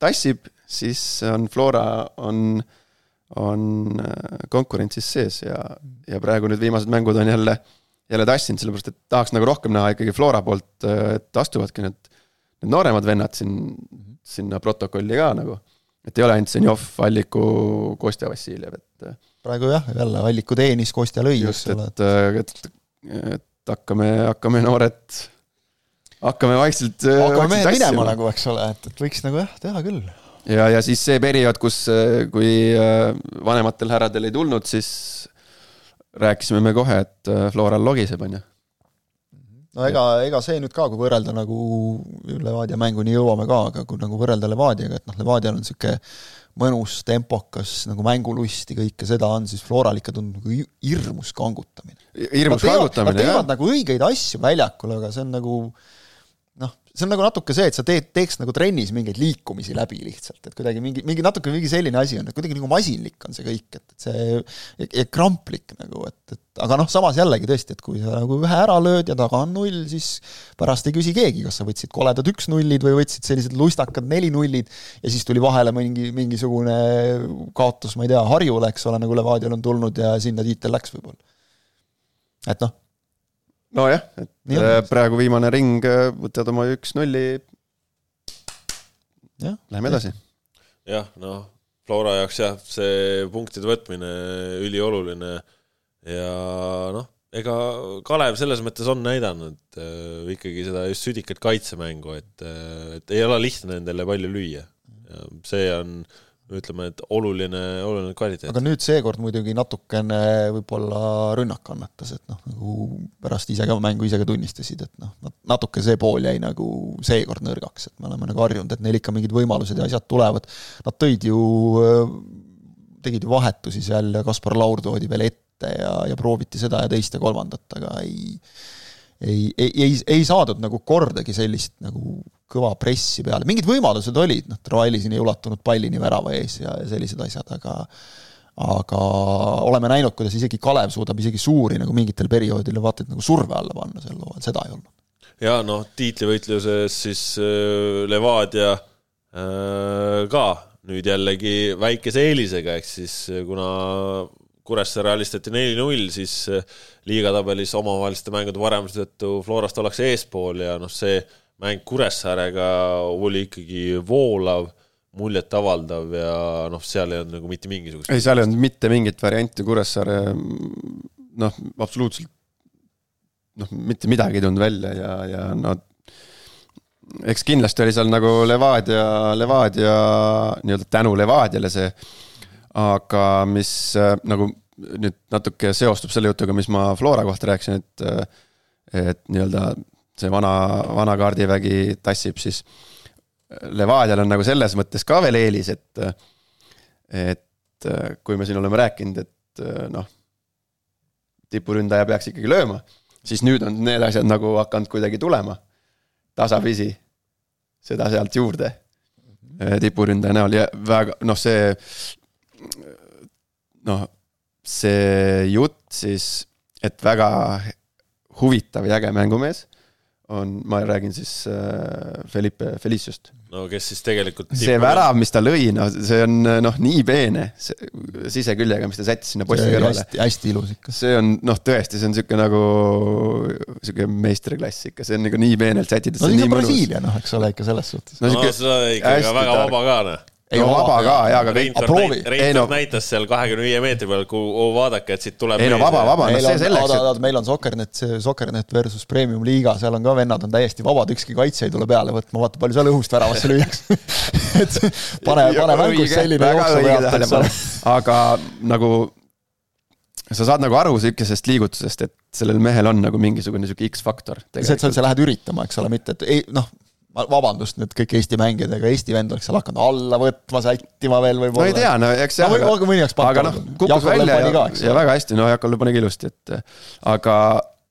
tassib, siis on Flora, on, on äh, konkurentsis sees ja, ja praegu nüüd viimased mängud on jälle, jälle tassinud, sellepärast et tahaks nagu rohkem näha ikkagi Flora poolt, et astuvadki need, need nooremad vennad siin, sinna protokolli ka nagu. et ei ole ainult Zenjov, Alliku, Kostja Vassiljev, et praegu jah, jälle Alliku teenis, Kostja lõi, eks ole. et, et, et hakkame, hakkame noored, hakkame vaikselt. hakkame mehed minema nagu, eks ole, et, et võiks nagu jah, teha küll. ja, ja siis see periood, kus, kui äh, vanematel härradel ei tulnud, siis rääkisime me kohe, et äh, Floral logiseb, on ju no ega, ega see nüüd ka, kui võrrelda nagu Levadia mänguni jõuame ka, aga kui nagu võrrelda Levadiaga, et noh, Levadial on niisugune mõnus, tempokas nagu mängulusti, kõike seda on, siis Floral ikka tundub nagu hirmus kangutamine. hirmus kangutamine, jah. Nad teevad nagu õigeid asju väljakul, aga see on nagu noh, see on nagu natuke see, et sa teed, teeks nagu trennis mingeid liikumisi läbi lihtsalt, et kuidagi mingi, mingi natuke mingi selline asi on, et kuidagi nagu masinlik on see kõik, et, et see ja, ja kramplik nagu, et, et aga noh, samas jällegi tõesti, et kui sa nagu ühe ära lööd ja taga on null, siis pärast ei küsi keegi, kas sa võtsid koledad üks-nullid või võtsid sellised lustakad neli-nullid ja siis tuli vahele mingi, mingisugune kaotus, ma ei tea, Harjule, eks ole, nagu Levadial on tulnud ja sinna tiitel läks võib-olla. et noh nojah, et Nii äh, praegu viimane ring, äh, võtad oma üks-nulli. Läheme edasi. jah, noh, Flora jaoks jah, see punktide võtmine ülioluline ja noh, ega Kalev selles mõttes on näidanud äh, ikkagi seda just südikat kaitsemängu, et, äh, et ei ole lihtne nendele palju lüüa. see on äh, ütleme, et oluline, oluline kvaliteet. aga nüüd seekord muidugi natukene võib-olla rünnak kannatas, et noh, nagu pärast ise ka mängu ise ka tunnistasid, et noh, natuke see pool jäi nagu seekord nõrgaks, et me oleme nagu harjunud, et neil ikka mingid võimalused ja asjad tulevad. Nad tõid ju, tegid ju vahetusi seal ja Kaspar Laur toodi veel ette ja, ja prooviti seda ja teist ja kolmandat, aga ei ei, ei, ei, ei saadud nagu kordagi sellist nagu kõva pressi peale, mingid võimalused olid, noh, Traili siin ei ulatunud pallini värava ees ja, ja sellised asjad, aga aga oleme näinud, kuidas isegi Kalev suudab isegi suuri nagu mingitel perioodidel vaata et nagu surve alla panna sel hooajal, seda ei olnud. ja noh, tiitlivõitluses siis äh, Levadia äh, ka nüüd jällegi väikese eelisega, ehk siis äh, kuna Kuressaare alistati neli-null, siis äh, liigatabelis omavaheliste mängude varemuse tõttu Florast ollakse eespool ja noh, see mäng Kuressaarega oli ikkagi voolav, muljetavaldav ja noh, seal ei olnud nagu mitte mingisugust. ei, seal ei olnud mitte mingit varianti, Kuressaare noh, absoluutselt noh, mitte midagi ei tulnud välja ja, ja no eks kindlasti oli seal nagu Levadia, Levadia nii-öelda tänu Levadiale see, aga mis äh, nagu nüüd natuke seostub selle jutuga, mis ma Flora kohta rääkisin, et äh, et nii-öelda see vana, vana kaardivägi tassib, siis Levadial on nagu selles mõttes ka veel eelis, et et kui me siin oleme rääkinud, et noh, tipuründaja peaks ikkagi lööma, siis nüüd on need asjad nagu hakanud kuidagi tulema tasapisi seda sealt juurde. Eh, tipuründaja näol ja väga noh, see noh, see jutt siis, et väga huvitav ja äge mängumees on, ma räägin siis äh, Felipe Feliciust. no kes siis tegelikult see värav, mis ta lõi, no see on noh, nii peene siseküljega, mis ta sättis sinna posti kõrvale. hästi, hästi ilus ikka. see on noh, tõesti, see on niisugune nagu niisugune meistriklass ikka, see on nagu nii peenelt sätitud. no see on ikka Brasiilia noh, eks ole, ikka selles suhtes. no, no seda ikka väga vaba ka noh ei no vaba ka jaa, aga Reinfeldt näit, Reinfeldt no. näitas seal kahekümne viie meetri peal, kuhu vaadake, et siit tuleb ei no vaba, vaba, no see selleks, et oota, meil on Soccernet, see Soccernet versus Premium liiga, seal on ka vennad on täiesti vabad, ükski kaitse ei tule peale võtma, vaata palju seal õhust väravasse lüüakse et pane, pane mängus selline jooksu pealt, eks ole. aga nagu sa saad nagu aru sihukesest liigutusest, et sellel mehel on nagu mingisugune sihuke X-faktor. see, et sa, sa lähed üritama, eks ole, mitte et ei noh, vabandust nüüd kõik Eesti mängijad, ega Eesti vend oleks seal hakanud alla võtma, sättima veel võib-olla. no ei tea, no eks jah aga aga noh, kukkus välja ja, ja väga hästi, no Jakob pani ka ilusti, et aga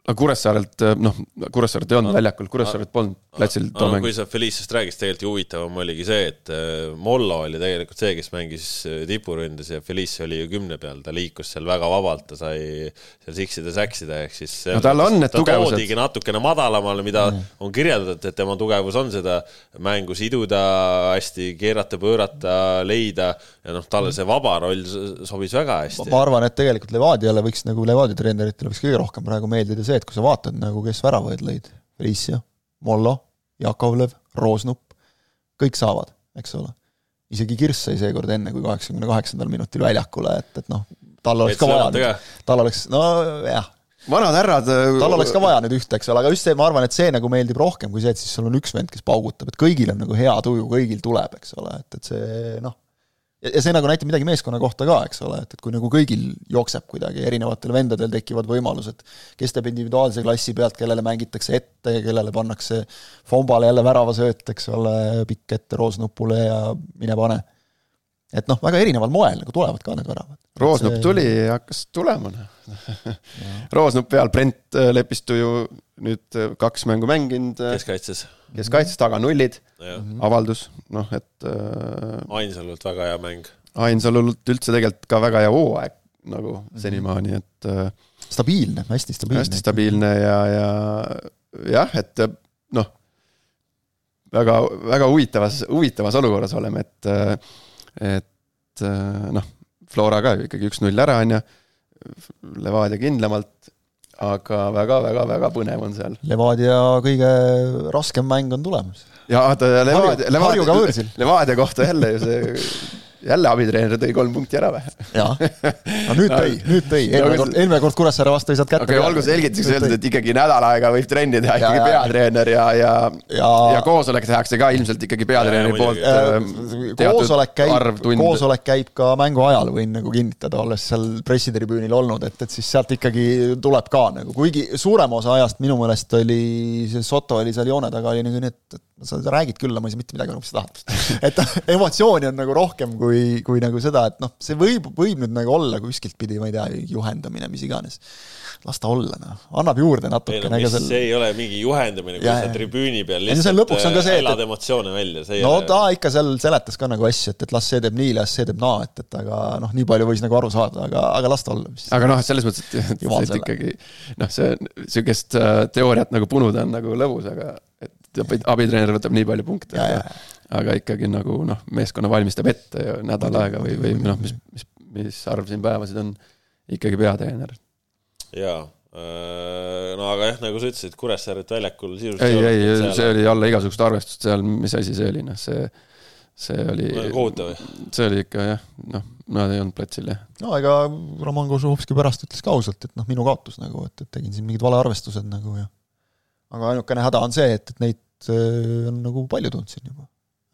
aga Kuressaarelt, noh, Kuressaaret ei olnud väljakul, Kuressaaret polnud platsil too mäng. kui sa Feliciast rääkisid, tegelikult ju huvitavam oligi see, et äh, Mollo oli tegelikult see, kes mängis äh, tipuründes ja Felice oli ju kümne peal, ta liikus seal väga vabalt, ta sai seal siksida, säksida, ehk siis no tal on need tugevused. toodigi natukene madalamale, mida mm. on kirjeldatud, et tema tugevus on seda mängu siduda, hästi keerata, pöörata, leida ja noh, talle see vaba roll sobis väga hästi. ma arvan, et tegelikult Levadiale võiks nagu Levadia treeneritele võiks kõige rohkem praegu meeldida see, see, et kui sa vaatad nagu, kes väravaid lõid, Felicia, Mollo, Jakovlev, Roosnup, kõik saavad, eks ole. isegi Kirss sai seekord enne kui kaheksakümne kaheksandal minutil väljakule, et, et noh, tal oleks ka vaja, tal oleks, nojah, vanad härrad. tal oleks ka vaja nüüd ühte, eks ole, aga just see, ma arvan, et see nagu meeldib rohkem kui see, et siis sul on üks vend, kes paugutab, et kõigil on nagu hea tuju, kõigil tuleb, eks ole, et, et see noh, ja see nagu näitab midagi meeskonna kohta ka, eks ole, et, et kui nagu kõigil jookseb kuidagi, erinevatel vendadel tekivad võimalused, kes teeb individuaalse klassi pealt, kellele mängitakse ette, kellele pannakse Fombale jälle väravasööt, eks ole, pikk ette roosnupule ja mine pane. Et noh, väga erineval moel nagu tulevad ka need väravad. roosnupp see... tuli ja hakkas tulema, noh. roosnupp peal, Brent äh, Lepistu ju nüüd äh, kaks mängu mänginud. Äh, keskkaitses keskkaitses taga nullid, avaldus, noh et äh,. Ainsalult väga hea mäng. Ainsalult üldse tegelikult ka väga hea hooaeg nagu mhm. senimaani, et äh,. stabiilne, hästi stabiilne. hästi stabiilne ja, ja jah, et noh, väga, väga huvitavas, huvitavas olukorras oleme, et, et noh, Flora ka ju ikkagi üks-null ära, on ju. Levadia kindlamalt aga väga-väga-väga põnev on seal. Levadia kõige raskem mäng on tulemas. ja vaata, Levadia, Levadia, Levadia kohta jälle ju see jälle abitreener tõi kolm punkti ära või? jaa, no nüüd tõi, nüüd tõi, eelmine kord, eelmine kord Kuressaare vastu ei saanud kätte. okei okay,, olgu selgituseks öeldud, et ikkagi nädal aega võib trenni teha ikkagi ja, peatreener ja, ja, ja, ja koosolek tehakse ka ilmselt ikkagi peatreeneri poolt. Äh, koosolek käib, koosolek käib ka mängu ajal, võin nagu kinnitada, olles seal pressitribüünil olnud, et, et siis sealt ikkagi tuleb ka nagu, kuigi suurema osa ajast minu meelest oli see Soto oli seal joone taga, oli nagu nii, et, et sa räägid küll, ma ei saa mitte midagi aru, mis sa tahad. et emotsiooni on nagu rohkem kui, kui nagu seda, et noh, see võib, võib nüüd nagu olla kuskilt pidi, ma ei tea, juhendamine, mis iganes. las ta olla, noh, annab juurde natukene no,. Sel... see ei ole mingi juhendamine, kui sa tribüüni peal lihtsalt lõpuks on ka see, elad et... emotsioone välja. no ole... ta ikka seal seletas ka nagu asju, et, et las see teeb nii, las see teeb naa, et, et aga noh, nii palju võis nagu aru saada, aga, aga las ta olla. aga noh, selles mõttes, et, et, et ikkagi noh, see sihukest äh, teooriat nagu punuda on nagu lõbus, aga et abitreener võtab nii palju punkte, aga, aga ikkagi nagu noh, meeskonna valmistab ette ja nädal aega või, või noh, mis, mis, mis arv siin päevasid on ikkagi peatreener. jaa äh, no aga jah, nagu sa ütlesid, Kuressaaret väljakul sisuliselt ei, ei, see oli alla igasugust arvestust seal, mis asi see oli, noh see see oli, kohutav. see oli ikka jah, noh, nad ei olnud platsil jah. no ega Roman Kožuhovski pärast ütles ka ausalt, et noh, minu kaotus nagu, et, et tegin siin mingid valearvestused nagu ja aga ainukene häda on see, et, et neid äh, on nagu palju tulnud siin juba.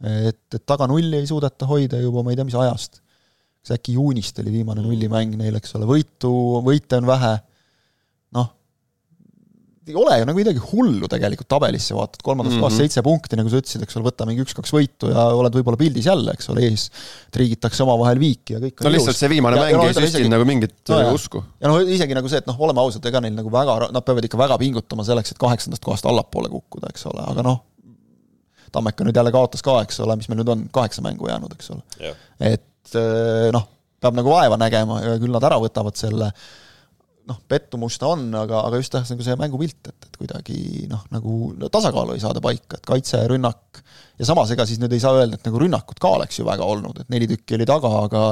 Et, et taga nulli ei suudeta hoida juba ma ei tea, mis ajast. kas äkki juunist oli viimane nullimäng neil, eks ole, võitu, võite on vähe, noh, ei ole ju nagu midagi hullu tegelikult tabelisse, vaatad, kolmandas mm -hmm. kohas seitse punkti, nagu sa ütlesid, eks ole, võta mingi üks-kaks võitu ja oled võib-olla pildis jälle, eks ole, ees triigitakse omavahel viiki ja kõik no lihtsalt see viimane ja, mäng ei süstinud nagu mingit no, jah. usku. ja noh, isegi nagu see, et noh, oleme ausad, ega neil nagu väga, nad peavad ikka väga pingutama selleks, et kaheksandast kohast allapoole kukkuda, eks ole, aga noh, Tammeka nüüd jälle kaotas ka, eks ole, mis meil nüüd on, kaheksa mängu jäänud, eks ole. et noh, peab nagu vaeva nägema ja küll nad ära võtavad selle. Noh, pettumust on, aga, aga just jah, nagu see mängupilt, et, et kuidagi noh, nagu tasakaalu ei saada paika, et kaitse, rünnak. Ja samas ega siis nüüd ei saa öelda, et nagu rünnakut ka oleks ju väga olnud, et neli tükki oli taga, aga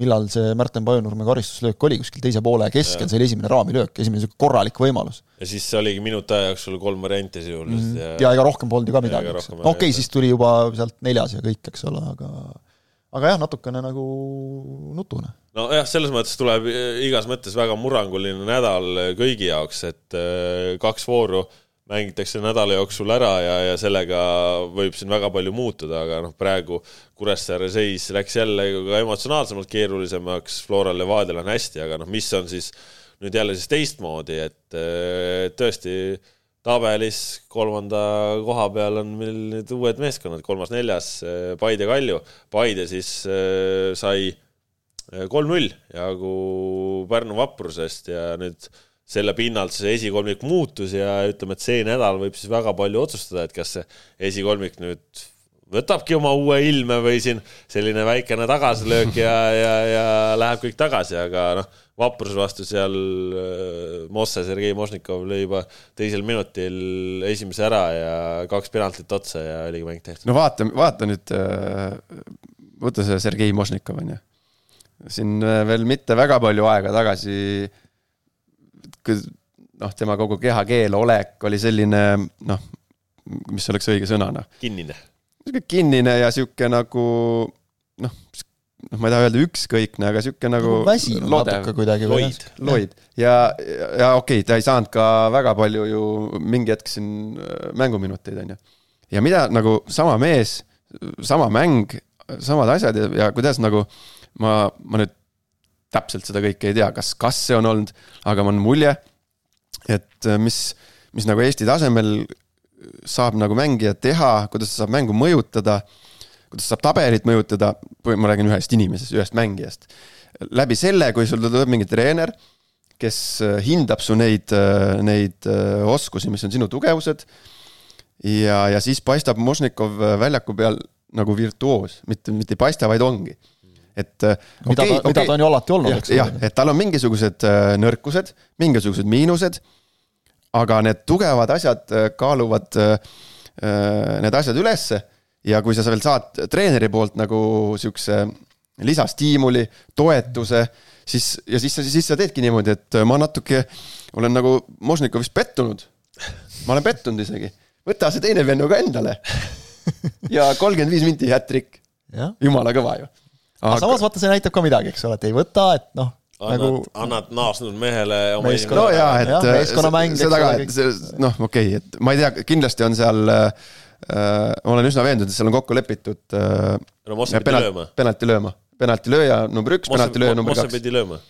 millal see Märten Pajunurme karistuslöök oli kuskil teise poole keskel, see oli esimene raamilöök, esimene niisugune korralik võimalus. ja siis oligi minuti aja jooksul kolm varianti sisuliselt mm. ja ja ega rohkem polnud ju ka midagi, eks. okei okay,, siis tuli juba sealt neljas ja kõik, eks ole, aga aga jah, natukene nagu nutune. nojah, selles mõttes tuleb igas mõttes väga murranguline nädal kõigi jaoks, et äh, kaks vooru mängitakse nädala jooksul ära ja, ja sellega võib siin väga palju muutuda, aga noh, praegu Kuressaare seis läks jälle ka emotsionaalsemalt keerulisemaks, Floral Levadial on hästi, aga noh, mis on siis nüüd jälle siis teistmoodi, et äh, tõesti tabelis kolmanda koha peal on meil nüüd uued meeskonnad, kolmas-neljas, eh, Paide Kalju. Paide siis äh, sai eh, kolm-null jagu Pärnu vaprusest ja nüüd selle pinnalt see esikolmik muutus ja ütleme, et see nädal võib siis väga palju otsustada, et kas see esikolmik nüüd võtabki oma uue ilme või siin selline väikene tagasilöök ja, ja, ja läheb kõik tagasi, aga noh, vapruse vastu seal äh, Mosse, Sergei Mošnikov lõi juba teisel minutil esimese ära ja kaks penaltit otsa ja oligi mäng tehtud. no vaata, vaata nüüd, äh, võta see Sergei Mošnikov on ju. siin äh, veel mitte väga palju aega tagasi, noh, tema kogu kehakeel, olek oli selline noh, mis oleks õige sõna, noh. kinnine sihuke kinnine ja sihuke nagu noh, noh, ma ei taha öelda ükskõikne, aga sihuke nagu, nagu väsinud natuke kuidagi. loid, loid ja, ja, ja okei okay,, ta ei saanud ka väga palju ju mingi hetk siin äh, mänguminuteid, on ju. ja mida nagu sama mees, sama mäng, samad asjad ja, ja kuidas nagu ma, ma nüüd täpselt seda kõike ei tea, kas, kas see on olnud, aga on mulje, et äh, mis, mis nagu Eesti tasemel saab nagu mängija teha, kuidas ta saab mängu mõjutada, kuidas saab tabelit mõjutada, ma räägin ühest inimesest, ühest mängijast. läbi selle, kui sul tuleb mingi treener, kes äh, hindab su neid, äh, neid oskusi, mis on sinu tugevused. ja, ja siis paistab Mošnikov väljaku peal nagu virtuoos, mitte, mitte ei paista, vaid ongi et mida okay, ta, mida okay, ta on ju alati olnud, eks ole. jah, et tal on mingisugused nõrkused, mingisugused miinused aga need tugevad asjad äh, kaaluvad äh, äh, need asjad ülesse ja kui sa veel saad treeneri poolt nagu siukse lisastiimuli, toetuse, siis, ja siis, siis sa teedki niimoodi, et ma natuke olen nagu Možnikovist pettunud. ma olen pettunud isegi, võta see teine vennu ka endale. ja kolmkümmend viis minti hat-trick. jumala kõva ju. Aga samas vaata, see näitab ka midagi, eks ole, et ei võta, et noh annad nagu..., annad naasnud mehele oma meeskonna. no jaa, et meeskonnamäng. seda ka, et noh, okei okay,, et ma ei tea, kindlasti on seal äh,, ma olen üsna veendunud, et seal on kokku lepitud äh,. no Mosse pidi penalt, lööma. penalti lööma, penaltilööja number üks, penaltilööja number kaks. Mosse pidi lööma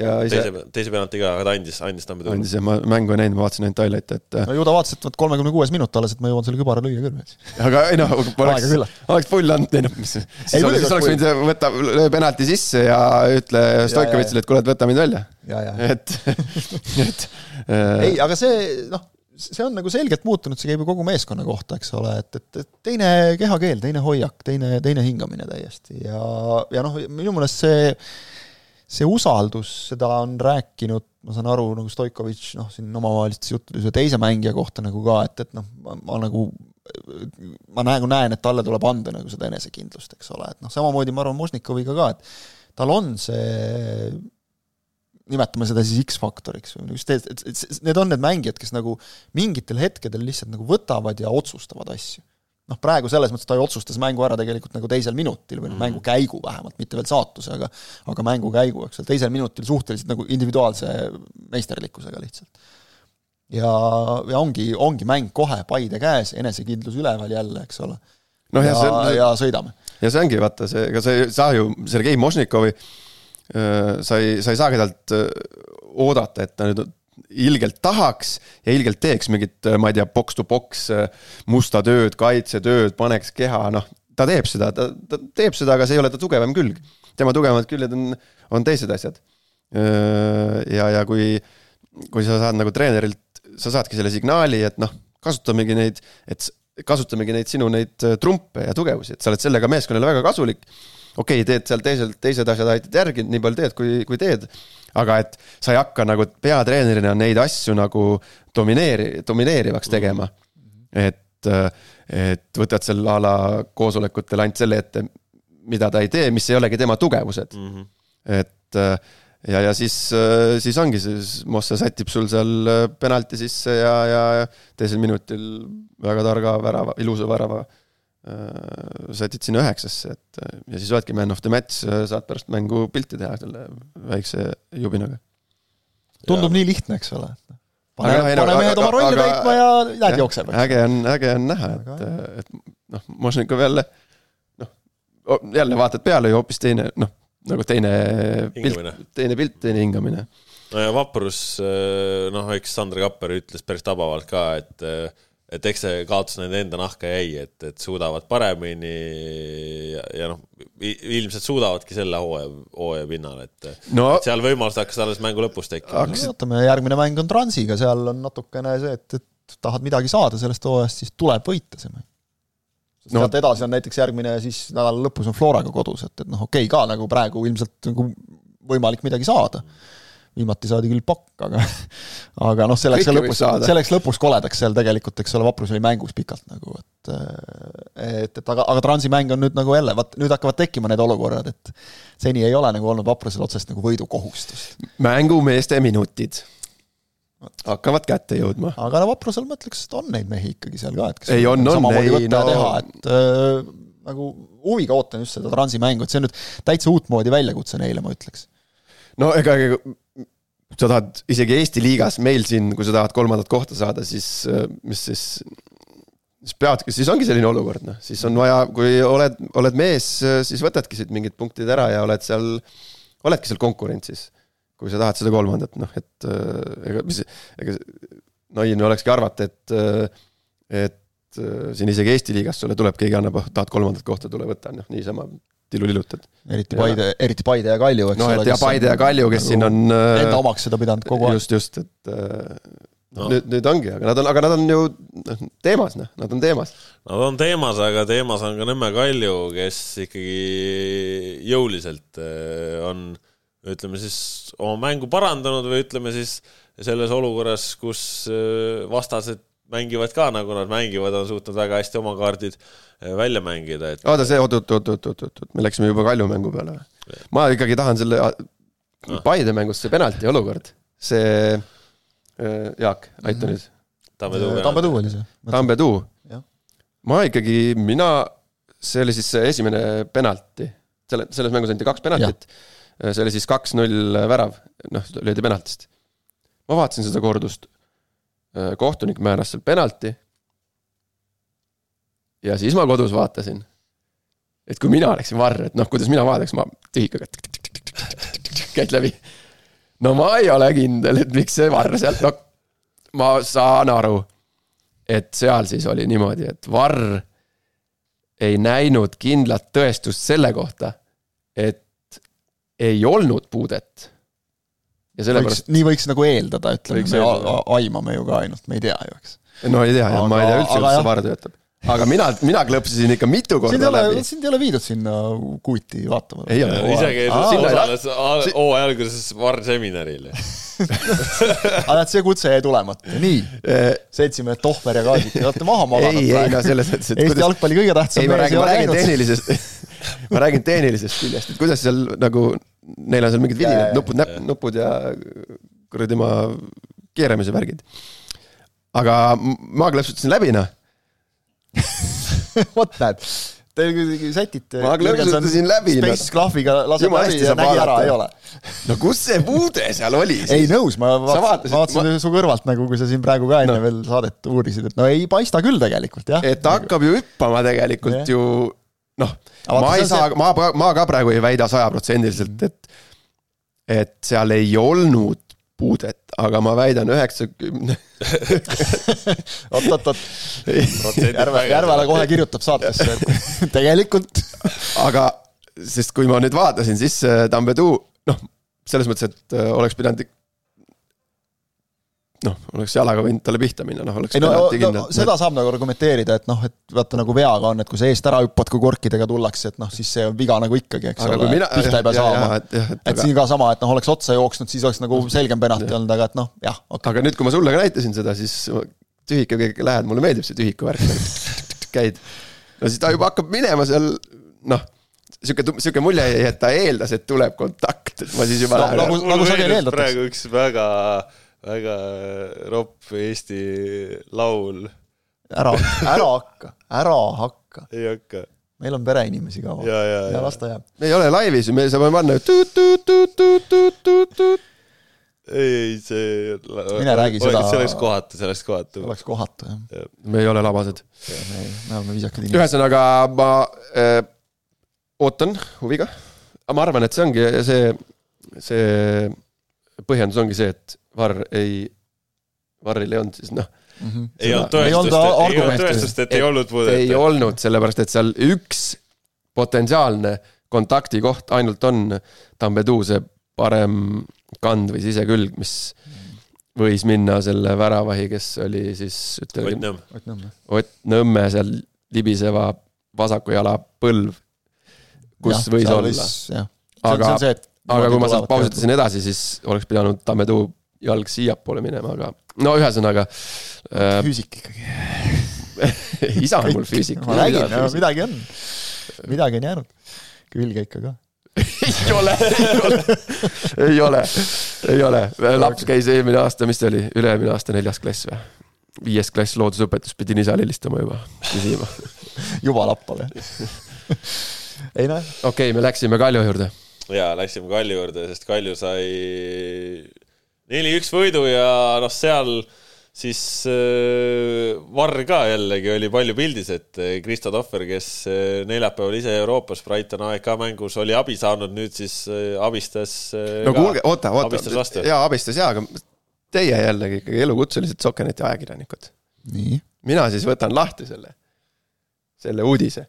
ja ise teise, teise penalti ka, aga ta andis, andis Tamme tulnud. andis ja ma mängu ei näinud, ma vaatasin ainult highlight'e, et no ju ta vaatas, et vot kolmekümne kuues minut alles, et ma jõuan selle kübara lüüa küll aga ei noh, oleks, oleks pull andnud, ei noh, mis siis ei, oleks, siis oleks võinud võtta, löö penalti sisse ja ütle Stoikovitšile, et kuule, et võta mind välja. et, et äh, ei, aga see, noh, see on nagu selgelt muutunud, see käib ju kogu meeskonna kohta, eks ole, et, et, et teine kehakeel, teine hoiak, teine, teine hingamine täiesti ja, ja noh, minu meelest see see usaldus, seda on rääkinud, ma saan aru, nagu Stoikovitš noh, siin omavahelistes juttudes ühe teise mängija kohta nagu ka, et, et noh, ma nagu ma nagu näen, et talle tuleb anda nagu seda enesekindlust, eks ole, et noh, samamoodi ma arvan Možnikoviga ka, et tal on see nimetame seda siis X-faktoriks või just, et, et need on need mängijad, kes nagu mingitel hetkedel lihtsalt nagu võtavad ja otsustavad asju noh, praegu selles mõttes ta ju otsustas mängu ära tegelikult nagu teisel minutil või noh mm -hmm., mängukäigu vähemalt, mitte veel saatuse, aga aga mängukäigu, eks ole, teisel minutil suhteliselt nagu individuaalse meisterlikkusega lihtsalt. ja, ja ongi, ongi mäng kohe Paide käes, enesekindlus üleval jälle, eks ole. noh, ja, ja, see, ja sõidame. ja see ongi, vaata see, ega sa ei saa ju Sergei Mošnikovi sa ei, sa ei saagi talt oodata, et ta nüüd ilgelt tahaks ja ilgelt teeks mingit, ma ei tea, box to box musta tööd, kaitsetööd, paneks keha, noh, ta teeb seda, ta, ta teeb seda, aga see ei ole ta tugevam külg. tema tugevamad küljed on, on teised asjad. ja, ja kui, kui sa saad nagu treenerilt, sa saadki selle signaali, et noh, kasutamegi neid, et kasutamegi neid sinu neid trumpe ja tugevusi, et sa oled sellega meeskonnale väga kasulik. okei okay,, teed seal teisel, teised asjad aitad järgi, nii palju teed, kui, kui teed aga et sa ei hakka nagu peatreenerina neid asju nagu domineeri-, domineerivaks mhm. tegema. et, et võtad seal a la koosolekutel ainult selle ette, mida ta ei tee, mis ei olegi tema tugevused mm. -hmm. et ja, ja siis, siis ongi, siis Mosse sätib sul seal penalti sisse ja, ja teisel minutil väga targa värava, ilusa värava sätid sinna üheksasse, et ja siis oledki man of the match, saad pärast mängu pilti teha selle väikse jubinaga. tundub ja. nii lihtne, eks ole. pane, pane mehed oma rolli täitma ja näed, jookseb. äge on, äge on näha, et, et noh, Mošnikov jälle noh, jälle vaatad peale ju hoopis teine, noh, nagu teine hingamine. pilt, teine pilt, teine hingamine. no ja vaprus, noh, eks Sander Kapper ütles päris tabavalt ka, et et eks see kaotus nende enda nahka jäi, et, et suudavad paremini ja, ja noh, ilmselt suudavadki selle hooaja, hooaja pinnal, et no, et seal võimalused hakkasid alles mängu lõpus tekkima. vaatame, järgmine mäng on Transiga, seal on natukene see, et, et tahad midagi saada sellest hooajast, siis tuleb võita see mäng. no. sealt edasi on näiteks järgmine siis nädala lõpus on Floraga kodus, et, et noh, okei okay, ka nagu praegu ilmselt nagu võimalik midagi saada mm viimati saadi küll pakk, aga aga noh, see läks ka lõpus, see läks lõpus koledaks seal tegelikult, eks ole, Vaprus oli mängus pikalt nagu, et et, et aga, aga Transi mäng on nüüd nagu jälle, vaat nüüd hakkavad tekkima need olukorrad, et seni ei ole nagu olnud Vaprusel otsest nagu võidukohustust. mängumeeste minutid hakkavad kätte jõudma. aga no Vaprusel ma ütleks, et on neid mehi ikkagi seal ka, et kes ei, on, on, ei, no... teha, et äh, nagu huviga ootan just seda Transi mängu, et see on nüüd täitsa uutmoodi väljakutse neile, ma ütleks no ega, ega sa tahad isegi Eesti liigas meil siin, kui sa tahad kolmandat kohta saada, siis äh, mis siis, siis peadki, siis ongi selline olukord, noh, siis on vaja, kui oled, oled mees, siis võtadki siit mingid punktid ära ja oled seal, oledki seal konkurentsis. kui sa tahad seda kolmandat, noh, et äh, ega mis, ega naiivne olekski arvata, et, äh, et siin isegi Eesti liigas sulle tuleb, keegi annab, tahad kolmandat kohta, tule võta, noh, niisama tilulilutad. eriti Paide, eriti Paide ja Kalju, eks no, ole. ja Paide ja Kalju, kes nagu siin on. Äh, enda omaks seda pidanud kogu aeg. just, just, et äh, no. nüüd, nüüd ongi, aga nad on, aga nad on ju noh, teemas, noh, nad on teemas. Nad on teemas, aga teemas on ka Nõmme Kalju, kes ikkagi jõuliselt äh, on ütleme siis oma mängu parandanud või ütleme siis selles olukorras, kus vastased mängivad ka, nagu nad mängivad, on suutnud väga hästi oma kaardid eh, välja mängida, et. oota, see, oot, oot, oot, oot, oot, oot, me läksime juba Kalju mängu peale või? ma ikkagi tahan selle ah. Paide mängust see penalti olukord, see äh, Jaak, aita nüüd. Tambetuu oli see. Tambetuu. ma ikkagi, mina, see oli siis see esimene penalti, selle, selles mängus anti kaks penaltit. see oli siis kaks-null värav, noh, löödi penaltist. ma vaatasin seda kordust kohtunik määras seal penalti. ja siis ma kodus vaatasin, et kui mina oleksin varr, et noh, kuidas mina vaataks, ma tühikaga käid läbi. no ma ei ole kindel, et miks see varr sealt, no ma saan aru, et seal siis oli niimoodi, et varr ei näinud kindlat tõestust selle kohta, et ei olnud puudet ja sellepärast. nii võiks nagu eeldada, ütleme, me aimame ju ka ainult, me ei tea ju, eks. no ei tea jah, ma ei tea üldse, kuidas see VAR töötab. Aga mina, mina klõpsisin ikka mitu korda sind läbi. sind ei ole viidud sinna kuuti vaatama? ei ole. isegi osales hooaja alguses VAR seminaril aga näed, see kutse jäi tulemata, nii. seltsimehed Tohver ja Kaasik, te olete maha maganud praegu. ei, ei no selles mõttes, et Eesti jalgpalli kõige tähtsam mees ei ole käinud. tehnilisest ma räägin tehnilisest küljest, et kuidas seal nagu neil on seal mingid vidinad, nupud, näpp, nupud ja kuradi ma keeramise värgid. aga ma klõpsutasin läbi, noh vot näed Te sätite. ma klõpsutasin läbi. Space klahviga laseb läbi ja nägi ära, ei ole. no kus see puude seal oli siis? ei nõus, ma vaatasin, vaatasin ma... su kõrvalt nagu, kui sa siin praegu ka enne no. veel saadet uurisid, et no ei paista küll tegelikult jah. et ta hakkab ju hüppama tegelikult ja. ju noh, ma ei saa ma, ma ka praegu ei väida sajaprotsendiliselt, et et seal ei olnud puudet, aga ma väidan üheksakümne. oot, oot, oot. Järve, Järvela kohe kirjutab saatesse, et tegelikult. aga, sest kui ma nüüd vaatasin, siis Tambedu, noh, selles mõttes, et äh, oleks pidanud noh, oleks jalaga võinud talle pihta minna, noh oleks ei no, no seda saab nagu argumenteerida, et noh, et vaata nagu veaga on, et kui sa eest ära hüppad, kui korkidega tullakse, et noh, siis see on viga nagu ikkagi, eks aga ole, pihta ei pea saama. et, et, et aga... siin ka sama, et noh, oleks otsa jooksnud, siis oleks nagu selgem penalti olnud, aga et noh, jah okay.. aga nüüd, kui ma sulle ka näitasin seda, siis tühikuga lähed, mulle meeldib see tühiku värk, käid. no siis ta juba hakkab minema seal, noh sihuke, sihuke mulje jäi, et ta eeldas, et tuleb kontakt, et ma siis juba no, lähen. nagu, nagu sageli eeldatakse. praegu üks väga väga ropp Eesti laul. ära, ära hakka, ära hakka. ei hakka. meil on pereinimesi ka. ja, ja, ja las ta jääb. me ei ole laivis ju, me saame panna ei, ei see. mine räägi seda. see oleks kohatu, see oleks kohatu. oleks kohatu, jah. me ei ole labased. me, me oleme viisakad inimesed. ühesõnaga, ma äh, ootan huviga. aga ma arvan, et see ongi see, see põhjendus ongi see, et Varr ei, Varril ei olnud siis noh mm. -hmm. ei olnud tõestust, ei olnud tõestust, et ei olnud puudet. ei olnud, sellepärast et seal üks potentsiaalne kontaktikoht ainult on Tambedu see parem kand või sisekülg, mis võis minna selle väravahi, kes oli siis ütleme. Ott Nõmme. Ott Nõmme seal libiseva vasaku jala põlv, kus ja, võis olla. aga, aga kui ma sealt pausitasin edasi, siis oleks pidanud Tammedu jalg siiapoole minema, aga no ühesõnaga äh,. füüsik ikkagi isa on mul füüsik. ma räägin, no midagi on, midagi on jäänud külge ikka ka ei ole, ei ole, ei ole, laps käis eelmine aasta, mis ta oli, üle-eelmine aasta neljas klass või? viies klass loodusõpetus, pidin isale helistama juba, küsima juba lappab jah ei noh. okei okay,, me läksime Kalju juurde. Jaa, läksime Kalju juurde, sest Kalju sai neli-üks võidu ja noh, seal siis äh, Varr ka jällegi oli palju pildis, et äh, Kristo Tohver, kes äh, neljapäeval ise Euroopas Brighton AEK mängus oli abi saanud, nüüd siis äh, abistas äh,. no kuulge, oota, oota, jaa, abistas jaa, aga teie jällegi ikkagi elukutselised Sokeneti ajakirjanikud. mina siis võtan lahti selle, selle uudise.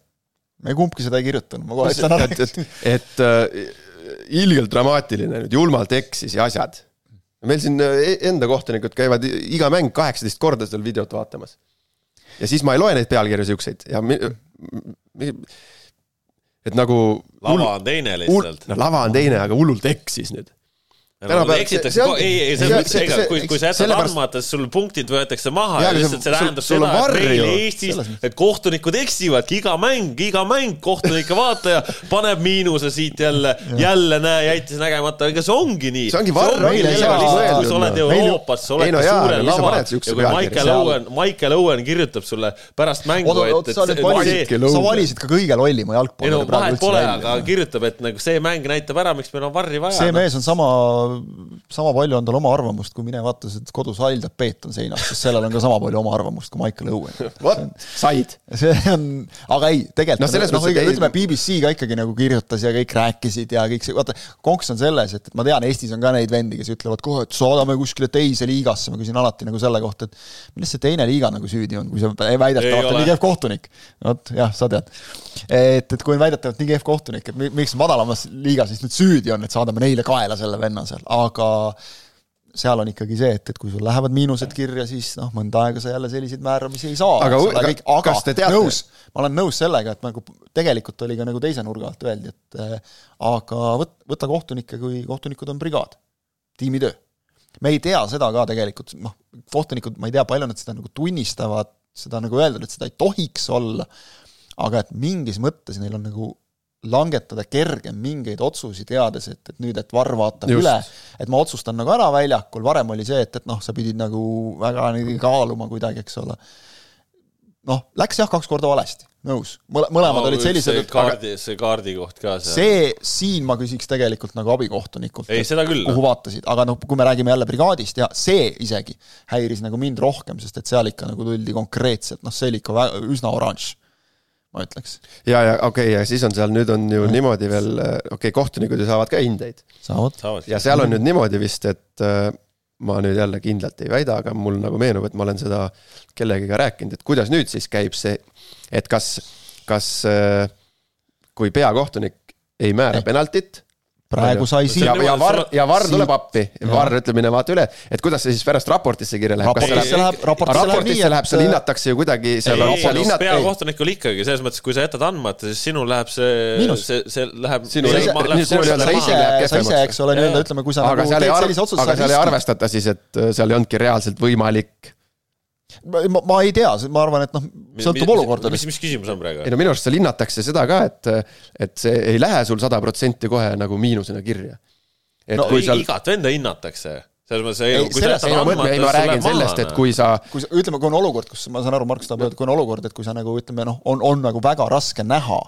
me kumbki seda ei kirjutanud, ma kohe ütlen ära. et, et, et ilgelt dramaatiline nüüd, julmalt eksis ja asjad meil siin e-, enda kohtunikud käivad iga mäng kaheksateist korda seal videot vaatamas. ja siis ma ei loe neid pealkirju siukseid ja mi, mi, et nagu. lava on teine lihtsalt. no lava on teine, aga hullult eksis nüüd kui, kui sa jätad andmata, siis sul punktid võetakse maha ja, ja lihtsalt see tähendab seda, et meil Eestis, et kohtunikud eksivadki iga mäng, iga mäng kohtunike vaataja paneb miinuse siit jälle, jälle näe, jättis nägemata, ega see ongi nii. see ongi varr. kui sa oled Euroopas, sa oled suurel laval ja kui Michael Owen, Michael Owen kirjutab sulle pärast mängu, et, et sa valisid ka kõige lollima jalgpalluri. ei no vahet pole, aga kirjutab, et nagu see mäng näitab ära, miks meil on varri vaja. see mees on sama sama palju on tal oma arvamust, kui mine vaata, et kodus haldab Peeton seinas, sest sellel on ka sama palju oma arvamust kui Michael Owen. vot, said. see on, aga ei, tegelikult no, noh, ütleme BBC ka ikkagi nagu kirjutas ja kõik rääkisid ja kõik see, vaata, konks on selles, et ma tean, Eestis on ka neid vendi, kes ütlevad kohe, et saadame kuskile teise liigasse, ma küsin alati nagu selle kohta, et milles see teine liiga nagu süüdi on, kui see väidetavalt on nii kehv kohtunik. vot jah, sa tead. et, et kui on väidetavalt nii kehv kohtunik, et miks madalamas liigas siis nüüd süüdi on, et saadame neile kaela selle venna seal, aga aga seal on ikkagi see, et, et kui sul lähevad miinused kirja, siis noh, mõnda aega sa jälle selliseid määramisi ei saa. aga, aga, aga kas te teate? nõus, ma olen nõus sellega, et nagu tegelikult oli ka nagu teise nurga alt öeldi, et äh, aga võt-, võta kohtunikke, kui kohtunikud on brigaad, tiimitöö. me ei tea seda ka tegelikult, noh, kohtunikud, ma ei tea, palju nad seda nagu tunnistavad, seda nagu öeldud, et seda ei tohiks olla, aga et mingis mõttes neil on nagu langetada kergem mingeid otsusi, teades, et, et nüüd, et VAR vaatab Just. üle, et ma otsustan nagu ära väljakul, varem oli see, et, et noh, sa pidid nagu väga kaaluma kuidagi, eks ole. noh, läks jah, kaks korda valesti, nõus. mõlemad olid sellised, et kaardi, see kaardi koht ka seal. see, siin ma küsiks tegelikult nagu abikohtunikult. ei, seda küll. kuhu vaatasid, aga noh, kui me räägime jälle brigaadist ja see isegi häiris nagu mind rohkem, sest et seal ikka nagu tuldi konkreetselt, noh, see oli ikka väga, üsna oranž ma ütleks. ja, ja okei okay,, ja siis on seal nüüd on ju ja. niimoodi veel, okei okay,, kohtunikud ju saavad ka hindeid. saavad. ja seal on nüüd niimoodi vist, et äh, ma nüüd jälle kindlalt ei väida, aga mul nagu meenub, et ma olen seda kellegiga rääkinud, et kuidas nüüd siis käib see, et kas, kas äh, kui peakohtunik ei määra penaltit praegu sai siin. ja, ja Varr, ja Varr tuleb appi, Varr ütleb, mine vaata üle, et kuidas see siis pärast raportisse kirja läheb. raportisse läheb, raportisse läheb nii, et. seal hinnatakse ju kuidagi, seal on, peakohtunikul ikkagi, selles mõttes, kui sa jätad andmata, siis sinul läheb see, see, see läheb. sinu, sa ise, sa ise, eks ole, nii-öelda ütleme, kui sa nagu teed sellise otsuse. aga seal ei arvestata siis, et seal ei olnudki reaalselt võimalik ma, ma ei tea, ma arvan, et noh, sõltub olukordadest. mis, mis küsimus on praegu? ei no minu arust seal hinnatakse seda ka, et, et see ei lähe sul sada protsenti kohe nagu miinusena kirja. no kui seal... igat venda hinnatakse selles mõttes ei, kui selles, sa jätad andmata, ei ma räägin sellest, et kui sa kui sa, ütleme, kui on olukord, kus ma saan aru, Markus tahab öelda, kui on olukord, et kui sa nagu ütleme noh, on, on nagu väga raske näha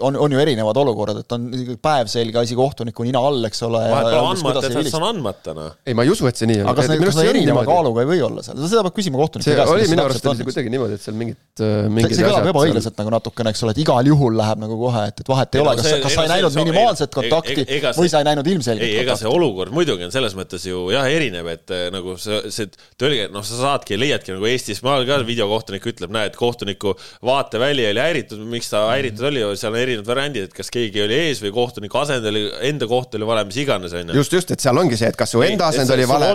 on, on ju erinevad olukorrad, et on päevselge asi kohtuniku nina all, eks ole. see on andmata, noh. ei, ma ei usu, et see nii on. aga kas, kas see erineva kaaluga ei või olla seal, seda peab küsima kohtuniku käest. see oli minu arust oli kuidagi niimoodi, et seal mingid, äh, mingid see kõlab ebaõiglaselt nagu natukene, eks ole, et igal juhul läheb nagu kohe, et, et vahet ei ole, kas, kas sa ei näinud minimaalset kontakti või sa ei näinud ilmselget kontakti. ei, ega see olukord muidugi on selles mõttes ju jah, erinev, et äh, nagu see, see tõlge, noh, sa saadki, leiadki nagu Eestis, ma olen ka videokohtunik ütleb, näed, kohtuniku vaateväli oli häiritud, miks ta häiritud oli, seal on erinevad variandid, et kas keegi oli ees või kohtuniku asend oli, enda koht oli vale, mis iganes, on ju. just, just, et seal ongi see, et kas su enda asend oli vale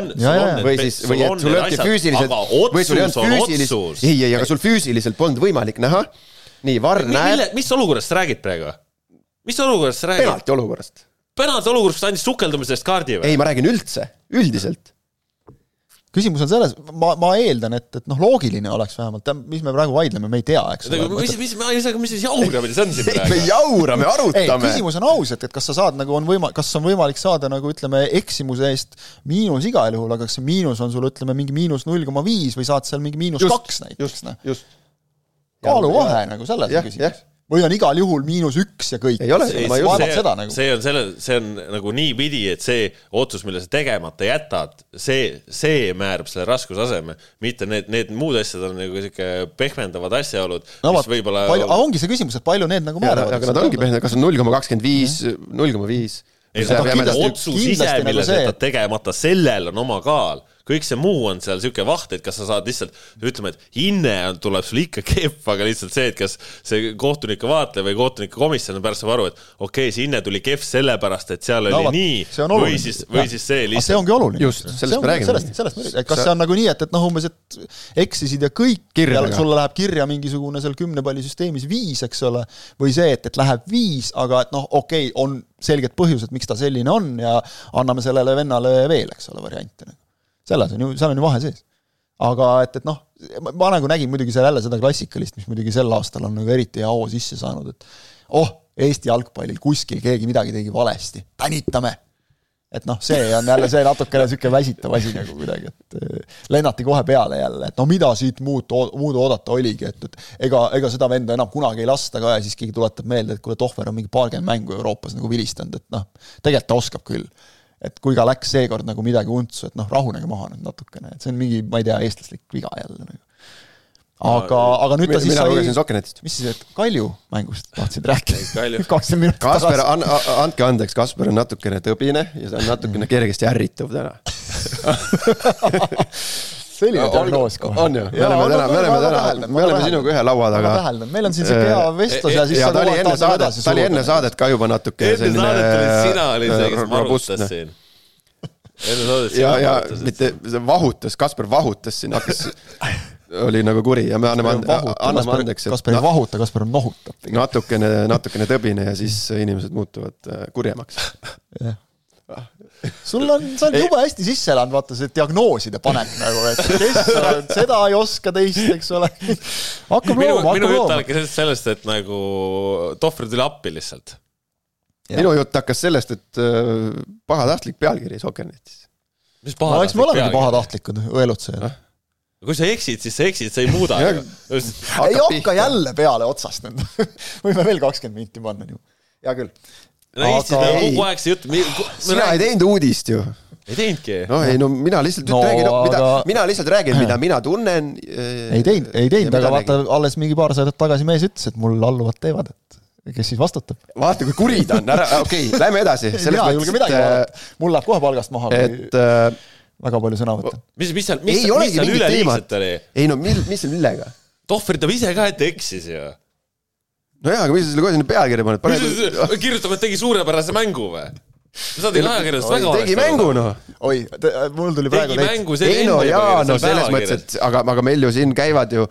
või siis, või et sul öeldi füüsiliselt, või sul ei olnud füüsilist, ei, ei, aga sul füüsiliselt polnud võimalik näha. nii, Varr näeb. mis olukorrast sa räägid praegu? mis olukorrast sa räägid? penalti olukorrast. penalti olukorrast, kus ta andis sukeldumise eest kaardi või? ei, ma räägin üldse, üldiselt küsimus on selles, ma, ma eeldan, et, et noh, loogiline oleks vähemalt, mis me praegu vaidleme, me ei tea, eks ole. mis, mis, ma ei saa, mis siis jauramine see on siin praegu? me ei jaura, me arutame. küsimus on aus, et, et kas sa saad nagu on võima-, kas on võimalik saada nagu ütleme, eksimuse eest miinus igal juhul, aga kas see miinus on sul ütleme mingi miinus null koma viis või saad seal mingi miinus kaks näiteks, noh. kaaluvahe nagu selles on küsimus või on igal juhul miinus üks ja kõik. ei ole, ma ei usu seda nagu. see on selle, see on nagu niipidi, et see otsus, mille sa tegemata jätad, see, see määrab selle raskusaseme, mitte need, need muud asjad on nagu sihuke pehmendavad asjaolud no,, mis võib-olla. aga ongi see küsimus, et palju need nagu määravad. aga nad ongi pehmendavad, kas on null koma kakskümmend viis, null koma viis. ei, otsus ise, mille sa jätad tegemata, sellel on oma kaal kõik see muu on seal niisugune vaht, et kas sa saad lihtsalt, ütleme, et hinne on, tuleb sul ikka kehv, aga lihtsalt see, et kas see kohtuniku vaatleja või kohtuniku komisjon pärast saab aru, et okei okay,, see hinne tuli kehv sellepärast, et seal no, oli nii, või siis, või siis see lihtsalt. see ongi oluline. just, sellest me räägime. sellest, sellest me räägime, et kas see on nagu nii, et, et noh, umbes, et eksisid ja kõik, ja sulle läheb kirja mingisugune seal kümne palli süsteemis viis, eks ole, või see, et, et läheb viis, aga et noh, okei okay,, on selged põhjused, miks ta selline on ja anname sellele vennale veel, eks ole, variante selles on ju, seal on ju vahe sees. aga et, et noh, ma nagu nägin muidugi seal jälle seda klassikalist, mis muidugi sel aastal on nagu eriti hea hoo sisse saanud, et oh, Eesti jalgpallil kuskil keegi midagi tegi valesti, tänitame! Et noh, see on jälle see natukene niisugune väsitav asi nagu kuidagi, et eh, lennati kohe peale jälle, et no mida siit muud, muud oodata oligi, et, et ega, ega seda venda enam kunagi ei lasta ka ja siis keegi tuletab meelde, et kuule, Tohver on mingi paarkümmend mängu Euroopas nagu vilistanud, et noh, tegelikult ta oskab küll et kui ka läks seekord nagu midagi untsu, et noh, rahunege maha nüüd natukene, et see on mingi, ma ei tea, eestlaslik viga jälle nagu. aga, aga nüüd ta siis mina lugesin Sokkenetist. mis siis, et Kalju mängust tahtsid rääkida? kakskümmend minutit Kasper, an-, andke andeks, Kasper on natukene tõbine ja ta on natukene kergesti ärrituv täna selline diagnoos kohe. on ju, me oleme täna, me oleme täna, me oleme sinuga ühe laua taga. ma täheldan, meil on siin see peavestlus ja siis sa ta oli enne saadet, ta oli enne saadet ka juba natuke selline enne saadet olid sina, oli see, kes marutas siin. enne saadet sina ja, ja mitte, see vahutas, Kaspar vahutas siin, hakkas oli nagu kuri ja me anname, anname andeks. Kaspar ei vahuta, Kaspar nohutab. natukene, natukene tõbine ja siis inimesed muutuvad äh, kurjemaks. jah sul on, sa oled jube hästi sisse elanud, vaata see diagnooside panek nagu, et kes on, seda ei oska teist, eks ole. hakkab looma, hakkab looma. minu jutt algas sellest, et nagu Tohver tuli appi lihtsalt. minu jutt hakkas sellest, et äh, pahatahtlik pealkiri Sokernetis. mis pahatahtlik pealkiri? me olemegi pahatahtlikud õelutsejad. kui sa eksid, siis sa eksid, sa ei muuda. ei Hakkab hakka pihta. jälle peale otsast nüüd. võime veel kakskümmend minti panna ju. hea küll. No Eestis Aga on ei. kogu aeg see jutt, sina ei teinud uudist ju. ei teinudki. noh, ei no mina lihtsalt No räägin no,, mida aga- aga..., mina lihtsalt räägin, mida mina tunnen. ei teinud, ei teinud, aga vaata, alles mingi paar saadet tagasi mees ütles, et mul alluvad teevad, et kes siis vastutab. vaata, kui kuri ta on, ära, okei okay,, lähme edasi. mina ei julge midagi vaadata, mul läheb kohe palgast maha, et äh, väga palju sõna võtan. mis, mis seal, mis mis seal teemat oli?. ei no mil-, mis seal millega? Tohver ütleb ise ka, et eksis ju. nojaa, aga mis sa selle kohe sinna pealkirja paned, pane. kirjutame, et tegi suurepärase mängu või? sa saad ajakirjandust väga tegi mängu. noh. oi, mul tuli praegu tegi mängu, see ei no jaa, no selles mõttes, et aga, aga meil ju siin käivad ju,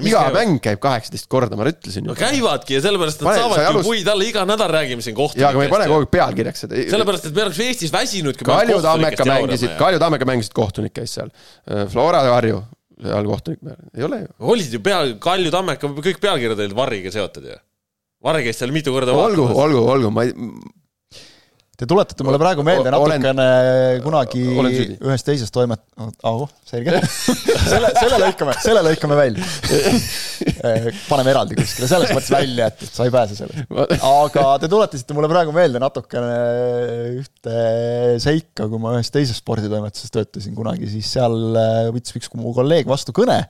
iga mäng käib kaheksateist korda, ma ütlesin no ju. käivadki ja sellepärast, sa saavadki alust- puid alla, iga nädal räägime siin jaa, aga me ei pane kogu kohtunikest. aeg pealkirjaks seda. sellepärast, et me oleks Eestis väsinud, kui me Kalju Tammeka kohtunikest mängisid, jaurame. Kalju Tammeka mängisid, kohtunik käis seal. Flora Harju, seal kohtunik peal, ei ole ju. olid ju pea, Kalju Tammeka, kõik pealkirjad olid Varriga seotud ju. Varri käis seal mitu korda olgu, olgu, olgu, ma ei, Te tuletate mulle praegu meelde Olen- natukene kunagi olen ühes teises toimet-, oh, selge. selle, selle lõikame, selle lõikame välja. paneme eraldi kuskile, selles mõttes välja, et, et sa ei pääse sellest. aga te tuletasite mulle praegu meelde natukene ühte seika, kui ma ühes teises sporditoimetuses töötasin kunagi, siis seal äh, võttis üks mu kolleeg vastu kõne,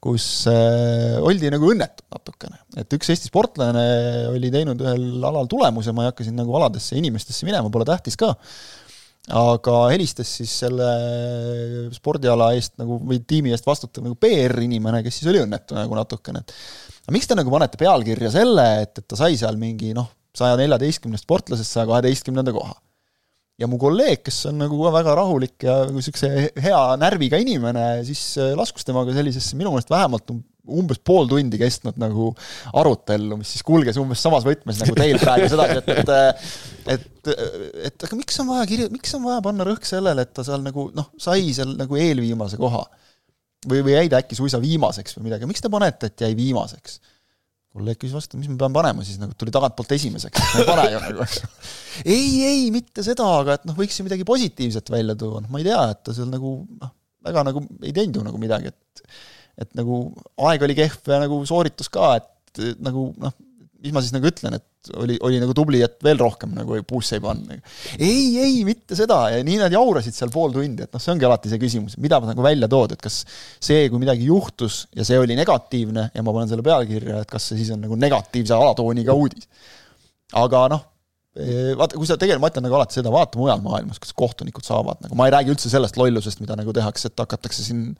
kus äh, oldi nagu õnnetud natukene. et üks Eesti sportlane oli teinud ühel alal tulemuse, ma ei hakka siin nagu aladesse inimestesse minema, pole tähtis ka aga helistas siis selle spordiala eest nagu või tiimi eest vastutav nagu PR-inimene, kes siis oli õnnetu nagu natukene, et aga miks te nagu panete pealkirja selle, et, et ta sai seal mingi noh, saja neljateistkümnest sportlasest saja kaheteistkümnenda koha. Ja mu kolleeg, kes on nagu väga rahulik ja siukse hea närviga inimene, siis äh, laskus temaga sellisesse minu meelest vähemalt um- umbes pool tundi kestnud nagu arutellu, mis siis kulges umbes samas võtmes nagu teil praegu sedasi, et, et et, et aga miks on vaja kirju-, miks on vaja panna rõhk sellele, et ta seal nagu noh, sai seal nagu eelviimase koha. või, või jäi ta äkki suisa viimaseks või midagi, miks te panete, et jäi viimaseks? Kolleeg küsis vastu, mis ma pean panema siis, nagu tuli tagantpoolt esimeseks, ma ei pane ju nagu. ei, ei mitte seda, aga et noh, võiks ju midagi positiivset välja tuua, noh ma ei tea, et ta seal nagu noh, väga nagu ei teinud ju nagu midagi, et et nagu aeg oli kehv ja nagu sooritus ka, et nagu noh, mis ma siis nagu ütlen, et oli, oli nagu tubli, et veel rohkem nagu puusse ei panna. ei, ei mitte seda ja nii nad jaurasid seal pool tundi, et noh, see ongi alati see küsimus, mida nagu välja tood, et kas see, kui midagi juhtus ja see oli negatiivne ja ma panen selle pealkirja, et kas see siis on nagu negatiivse alatooniga uudis. aga noh, vaata, kui sa tegelikult, ma ütlen nagu alati seda, vaata mujal maailmas, kas kohtunikud saavad nagu, ma ei räägi üldse sellest lollusest, mida nagu tehakse, et hakatakse siin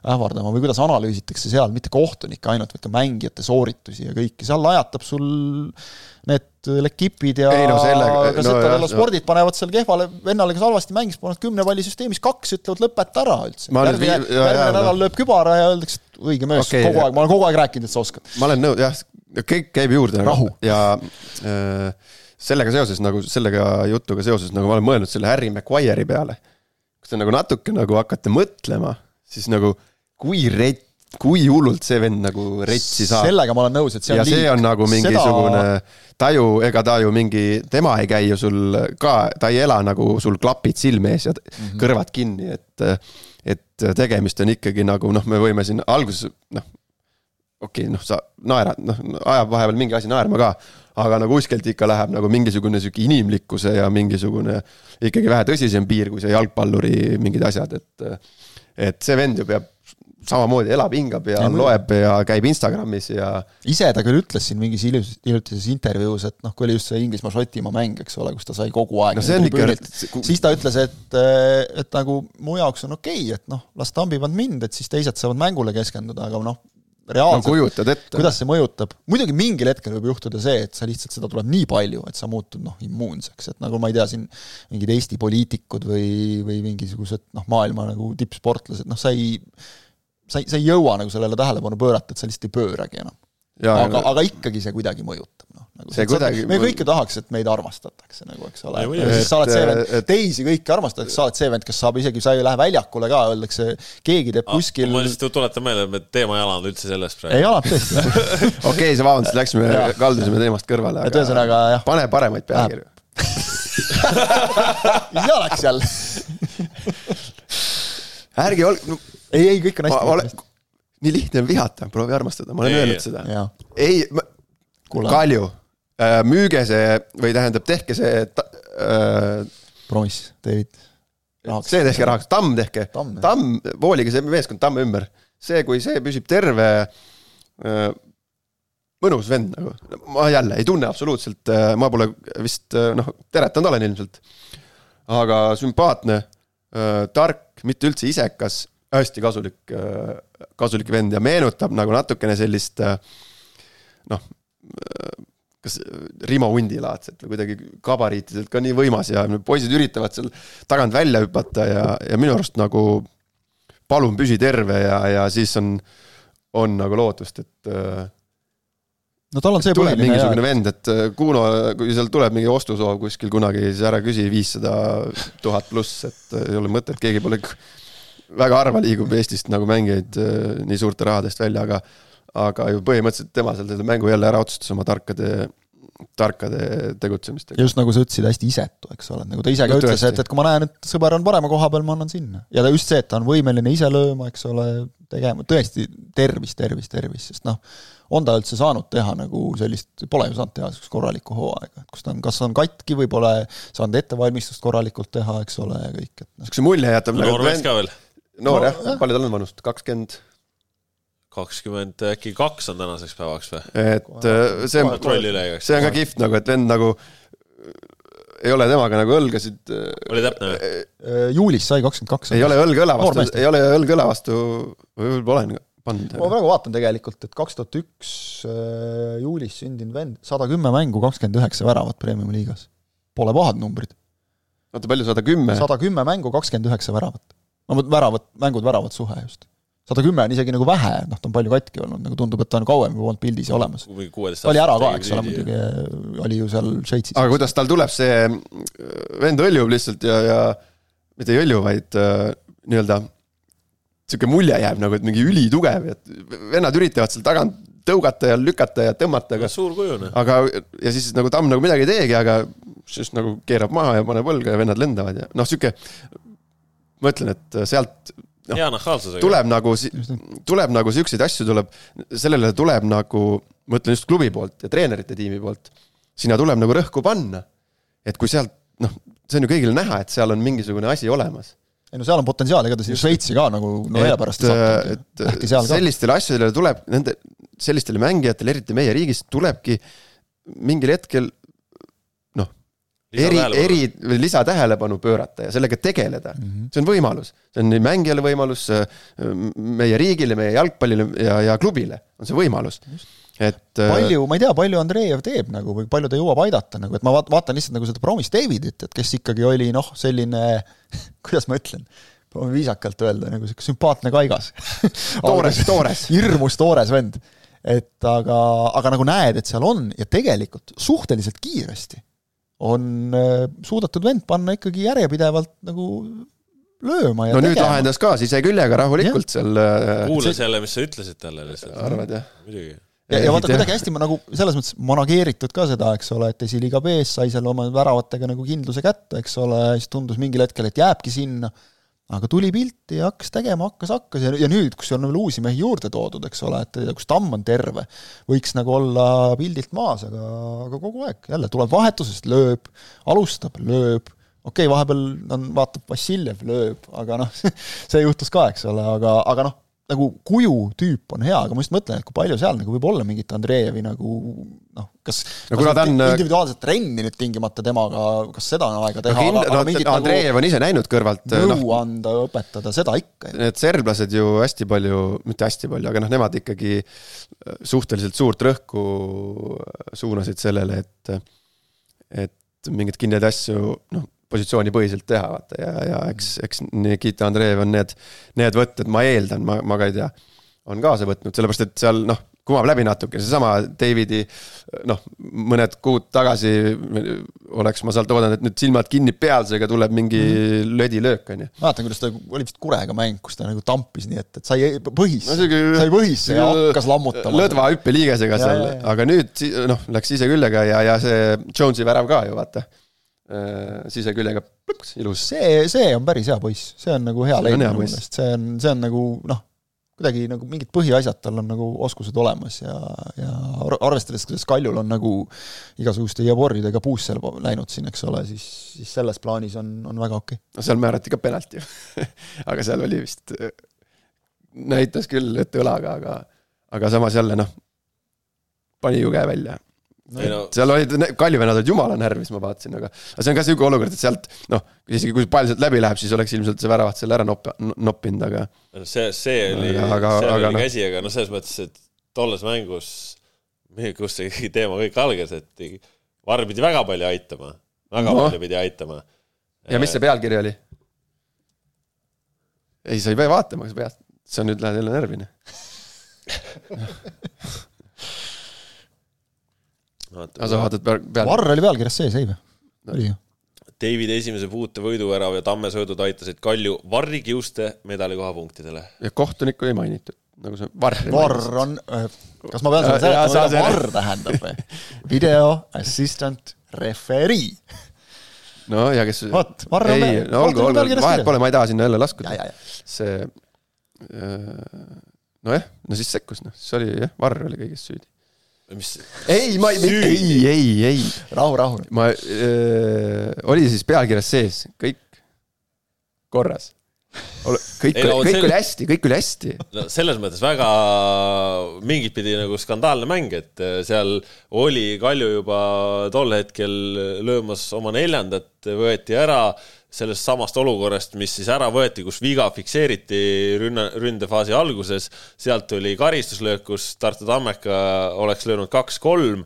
ähvardama või kuidas analüüsitakse seal mitte kohtunikke ainult, vaid ka mängijate sooritusi ja kõiki, seal lajatab sul need lekipid ja Ei no sellega- ka no jah, Vello spordid panevad seal kehvale vennale, kes halvasti mängis, panevad kümne palli süsteemis kaks, ütlevad lõpeta ära üldse. Järgmine järgmine no. nädal lööb kübara ja öeldakse, et õige mees okay,, kogu aeg, ma olen kogu aeg rääkinud, et sa oskad. ma olen nõus, jah, kõik käib juurde Rahu. ja äh, sellega seoses nagu sellega jutuga seoses nagu ma olen mõelnud selle Harry Maguire'i peale. kui te nagu natuke nagu hakkate mõtlema, siis nagu kui rett, kui hullult see vend nagu retsi saab. sellega ma olen nõus, et see on ja see on nagu mingisugune Seda..., ta ju, ega ta ju mingi, tema ei käi ju sul ka, ta ei ela nagu sul klapid silme ees ja mm. -hmm. kõrvad kinni, et, et tegemist on ikkagi nagu noh, me võime siin alguses noh, okei okay,, noh, sa naerad, noh, ajab vahepeal mingi asi naerma ka, aga no kuskilt ikka läheb nagu mingisugune sihuke inimlikkuse ja mingisugune ikkagi vähe tõsisem piir kui see jalgpalluri mingid asjad, et et see vend ju peab samamoodi elab, hingab ja, Ja loeb ja käib Instagramis ja ise ta küll ütles siin mingis hiljutis- hiljutises intervjuus, et noh, kui oli just see Inglismaa-Šotimaa mäng, eks ole, kus ta sai kogu aeg no see on ikka siis ta ütles, et, et nagu mu jaoks on okei okay,, et noh, las tambivad mind, et siis teised saavad mängule keskenduda, aga noh, no reaalselt no, kujutad ette. kuidas see mõjutab, muidugi mingil hetkel võib juhtuda see, et sa lihtsalt seda tuleb nii palju, et sa muutud noh, immuunseks, et nagu ma ei tea, siin mingid Eesti poliitikud või, või mingisugused noh, maailma nagu tippsportlased, noh, sa ei sa ei, sa ei jõua nagu sellele tähelepanu pöörata, et sa lihtsalt ei pööragi enam. aga, aga ikkagi see kuidagi mõjutab, noh. Nagu See kuidagi- me kõik ju tahaks, et meid armastatakse nagu, eks ole Ei,. muidugi. ja siis sa oled see vend, teisi kõiki armastatakse, sa oled see vend, kes saab isegi, sa ei lähe väljakule ka, öeldakse, keegi teeb kuskil ma lihtsalt tuletan meelde, et me teema ei alanud üldse sellest ei praegu. alanud tõesti. okei, see vabandust, läksime kaldusime teemast kõrvale, et ühesõnaga jah, pane paremaid pealkirju. ja läks jälle. ärge olge no,, ei, ei kõik on ma hästi olen, nii lihtne on vihata, proovi armastada, ma olen Ei, öelnud ei. seda. ei, kuule, Kalju, müüge see või tähendab, tehke see, promiss, David. see tehke rahaks, Tamm tehke, Tamm. Tamm, voolige see meeskond Tamme ümber. see, kui see püsib terve, mõnus vend nagu, ma jälle ei tunne absoluutselt, ma pole vist noh, teretanud olen ilmselt. aga sümpaatne, tark, mitte üldse isekas, hästi kasulik, kasulik vend ja meenutab nagu natukene sellist noh, kas Rimo Undi laadset või kuidagi gabariitidelt ka nii võimas ja poisid üritavad seal tagant välja hüpata ja, ja minu arust nagu palun püsi terve ja, ja siis on, on nagu lootust, et no tal on see põhiline mingisugune vend, et äh, Kuno, kui seal tuleb mingi ostusoov kuskil kunagi, siis ära küsi viissada tuhat pluss, et äh, ei ole mõtet, keegi pole, väga harva liigub Eestist nagu mängijaid äh, nii suurte rahadest välja, aga aga ju põhimõtteliselt tema seal selle mängu jälle ära otsustas oma tarkade, tarkade tegutsemistega. just nagu sa ütlesid, hästi isetu, eks ole, nagu ta ise ka No ütles, et, et kui ma näen, et sõber on parema koha peal, ma annan sinna. ja ta just see, et ta on võimeline ise lööma, eks ole, tegema, tõesti tervis, tervis, tervis, sest noh, on ta üldse saanud teha nagu sellist, pole ju saanud teha niisugust korralikku hooaega, et kus ta on, kas on katki või pole saanud ettevalmistust korralikult teha, eks ole, ja kõik, et noh, niisuguse mulje jätab nagu noor mees ka veel, noor No, jah jah., palju tal on vanust, kakskümmend, kakskümmend, äkki kaks on tänaseks päevaks või? et äh, see on, see on ka kihvt nagu, et vend nagu ei ole temaga nagu õlgasid, oli täpne või? juulis sai kakskümmend kaks. ei ole õlg õla vastu ei ole õlg õla vastu, võib-olla olen pannud. ma praegu vaatan tegelikult, et kaks tuhat üks äh, juulis sündinud vend, sada kümme mängu, kakskümmend üheksa väravat Premiumi liigas. Pole pahad numbrid. oota, palju, sada kümme? sada kümme mängu, kakskümmend üheksa väravat. No vot väravat, mängud-väravad suhe just. sada kümme on isegi nagu vähe, noh, ta on palju katki olnud, nagu tundub, et ta on kauem juba olnud pildis ja olemas. ta oli ära ka, eks ole, muidugi, oli ju seal Šveitsis. aga kuidas tal tuleb see, vend hõljub lihtsalt ja, ja mitte ei hõlju, vaid äh, nii-öelda sihuke mulje jääb nagu, et mingi ülitugev, et vennad üritavad seal tagant tõugata ja lükata ja tõmmata, aga suur kuju noh. aga ja siis nagu Tamm nagu midagi ei teegi, aga siis nagu keerab maha ja paneb õlga ja vennad lendavad ja noh, sihuke ma ütlen, et sealt noh, hea nahaalsusega. tuleb nagu, tuleb nagu siukseid asju tuleb, sellele tuleb nagu, ma ütlen just klubi poolt ja treenerite tiimi poolt, sinna tuleb nagu rõhku panna. et kui sealt noh, see on ju kõigile näha, et seal on mingisugune asi olemas. ei no seal on potentsiaali, ega ta siin Šveitsi ka nagu no et ühe pärast ei sattunud et äkki seal ka. sellistele asjadele tuleb nende, sellistele mängijatele, eriti meie riigis, tulebki mingil hetkel eri, eri või lisatähelepanu pöörata ja sellega tegeleda mm. -hmm. see on võimalus, see on nii mängijale võimalus, meie riigile, meie jalgpallile ja, ja klubile on see võimalus. et äh, palju, ma ei tea, palju Andreev teeb nagu või palju ta jõuab aidata nagu, et ma vaat- vaatan lihtsalt nagu seda Promise Davidit, et kes ikkagi oli noh, selline kuidas ma ütlen, proovin viisakalt öelda, nagu sihuke sümpaatne kaigas. toores, toores. hirmus toores vend. et aga, aga nagu näed, et seal on ja tegelikult suhteliselt kiiresti on äh, suudetud vend panna ikkagi järjepidevalt nagu lööma ja no nüüd tegema. lahendas ka siseküljega rahulikult seal äh, kuulas jälle, mis sa ütlesid talle lihtsalt. arvad jah? muidugi. ja, ja vaata kuidagi hästi ma nagu selles mõttes manageeritud ka seda, eks ole, et esiliiga B-s sai seal oma väravatega nagu kindluse kätte, eks ole, siis tundus mingil hetkel, et jääbki sinna, aga tuli pilti ja hakkas tegema, hakkas, hakkas. Ja, ja nüüd, kus on veel uusi mehi juurde toodud, eks ole, et kus Tamm on terve, võiks nagu olla pildilt maas, aga, aga kogu aeg. Jälle tuleb vahetusest, lööb, alustab, lööb, okei okay,, vahepeal on, vaatab Vassiljev, lööb, aga noh, see juhtus ka, eks ole, aga, aga noh, nagu kuju tüüp on hea, aga ma just mõtlen, et kui palju seal nagu võib olla mingit Andreevi nagu noh, kas No kuna ta on- individuaalset trenni nüüd tingimata temaga, kas seda on aega teha, no, aga, aga mingit no, Andreev on ise näinud kõrvalt, nagu noh. nõu, anda, õpetada, seda ikka need serblased ju hästi palju, mitte hästi palju, aga noh, nemad ikkagi suhteliselt suurt rõhku suunasid sellele, et et mingeid kinniseid asju noh, positsioonipõhiselt teha, vaata ja, ja eks, eks Nikita Andreev on need, need võtted, ma eeldan, ma, ma ka ei tea, on kaasa võtnud, sellepärast et seal noh, kumab läbi natuke, seesama Davidi noh, mõned kuud tagasi oleks ma sealt oodanud, et nüüd silmad kinni pealsega tuleb mingi mm. lödilöök, on ju. mäletan, kuidas ta oli vist Kurega mäng, kus ta nagu tampis nii, et, et sai põhis No sai põhisse ja hakkas lammutama. lõdva hüppeliigesega seal aga nüüd noh, läks siseküljega ja, ja see Jonesi värav ka ju vaata. Äh, siseküljega plõks, ilus. see, see on päris hea poiss, see on nagu hea leid minu meelest, see on, see on nagu noh, kuidagi nagu mingid põhiasjad, tal on nagu oskused olemas ja, ja ar- arvestades, kuidas Kaljul on nagu igasuguste jaboridega puusse läinud siin, eks ole, siis, siis selles plaanis on, on väga okei no seal määrati ka penalt ju. aga seal oli vist, näitas küll ette õlaga, aga, aga samas jälle noh, pani ju käe välja. Ei no seal olid, Kalju vennad olid jumala närvis, ma vaatasin, aga aga see on ka niisugune olukord, et sealt noh, isegi kui pall sealt läbi läheb, siis oleks ilmselt see väravat selle ära nop-, noppinud, aga see, see oli, seal oli noh. käsi, aga noh, selles mõttes, et tolles mängus, kus see teema kõik algas, et Varr pidi väga palju aitama, väga Noh. palju pidi aitama. ja mis see pealkiri oli? ei, sa ei pea vaatama, sa pead, sa nüüd lähed jälle närvi. aga sa vaatad peal, peal, Varr oli pealkirjas sees, ei või? oli ju. Davidi esimese puute võiduvärav ja Tamme söödud aitasid Kalju Varri kiuste medalikoha punktidele. ja kohtunikku ei mainitud, nagu see Varr. Varr on, kas ma pean sulle jaa, seletama, mida Varr tähendab või? video assistant referee. no ja kes. Vot, Varr on ei no olgu, olgu, vahet pole, ma ei taha sinna jälle laskuda see, nojah, no siis sekkus, noh, siis oli jah, Varr oli kõiges süüdi. mis, ei, ma ei, ei, ei, ei, rahu, rahu. ma äh,, oli siis pealkirjas sees, kõik korras. kõik Ei, no kõik see- oli hästi, kõik oli hästi. no selles mõttes väga mingit pidi nagu skandaalne mäng, et äh, seal oli Kalju juba tol hetkel löömas oma neljandat, võeti ära sellest samast olukorrast, mis siis ära võeti, kus viga fikseeriti rünna, ründefaasi alguses, sealt tuli karistuslöök, kus Tartu Tammeka oleks löönud kaks-kolm,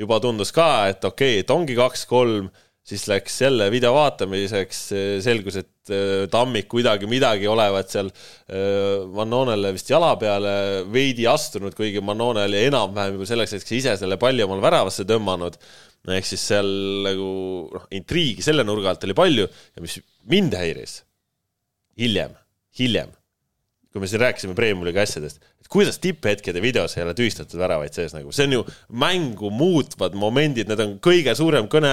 juba tundus ka, et okei okay,, et ongi kaks-kolm, siis läks jälle video vaatamiseks, selgus, et äh, Tammik kuidagi midagi olevat seal äh, Mannonele vist jala peale veidi astunud, kuigi Mannone oli enam-vähem juba selleks hetkeks ise selle palli omal väravasse tõmmanud. Ehk siis seal nagu noh, intriigi selle nurga alt oli palju ja mis mind häiris hiljem, hiljem, kui me siin rääkisime Premiumi-liiga asjadest, et kuidas tipphetkede videos ei ole tühistatud väravaid sees nagu, see on ju mängu muutvad momendid, need on kõige suurem kõne,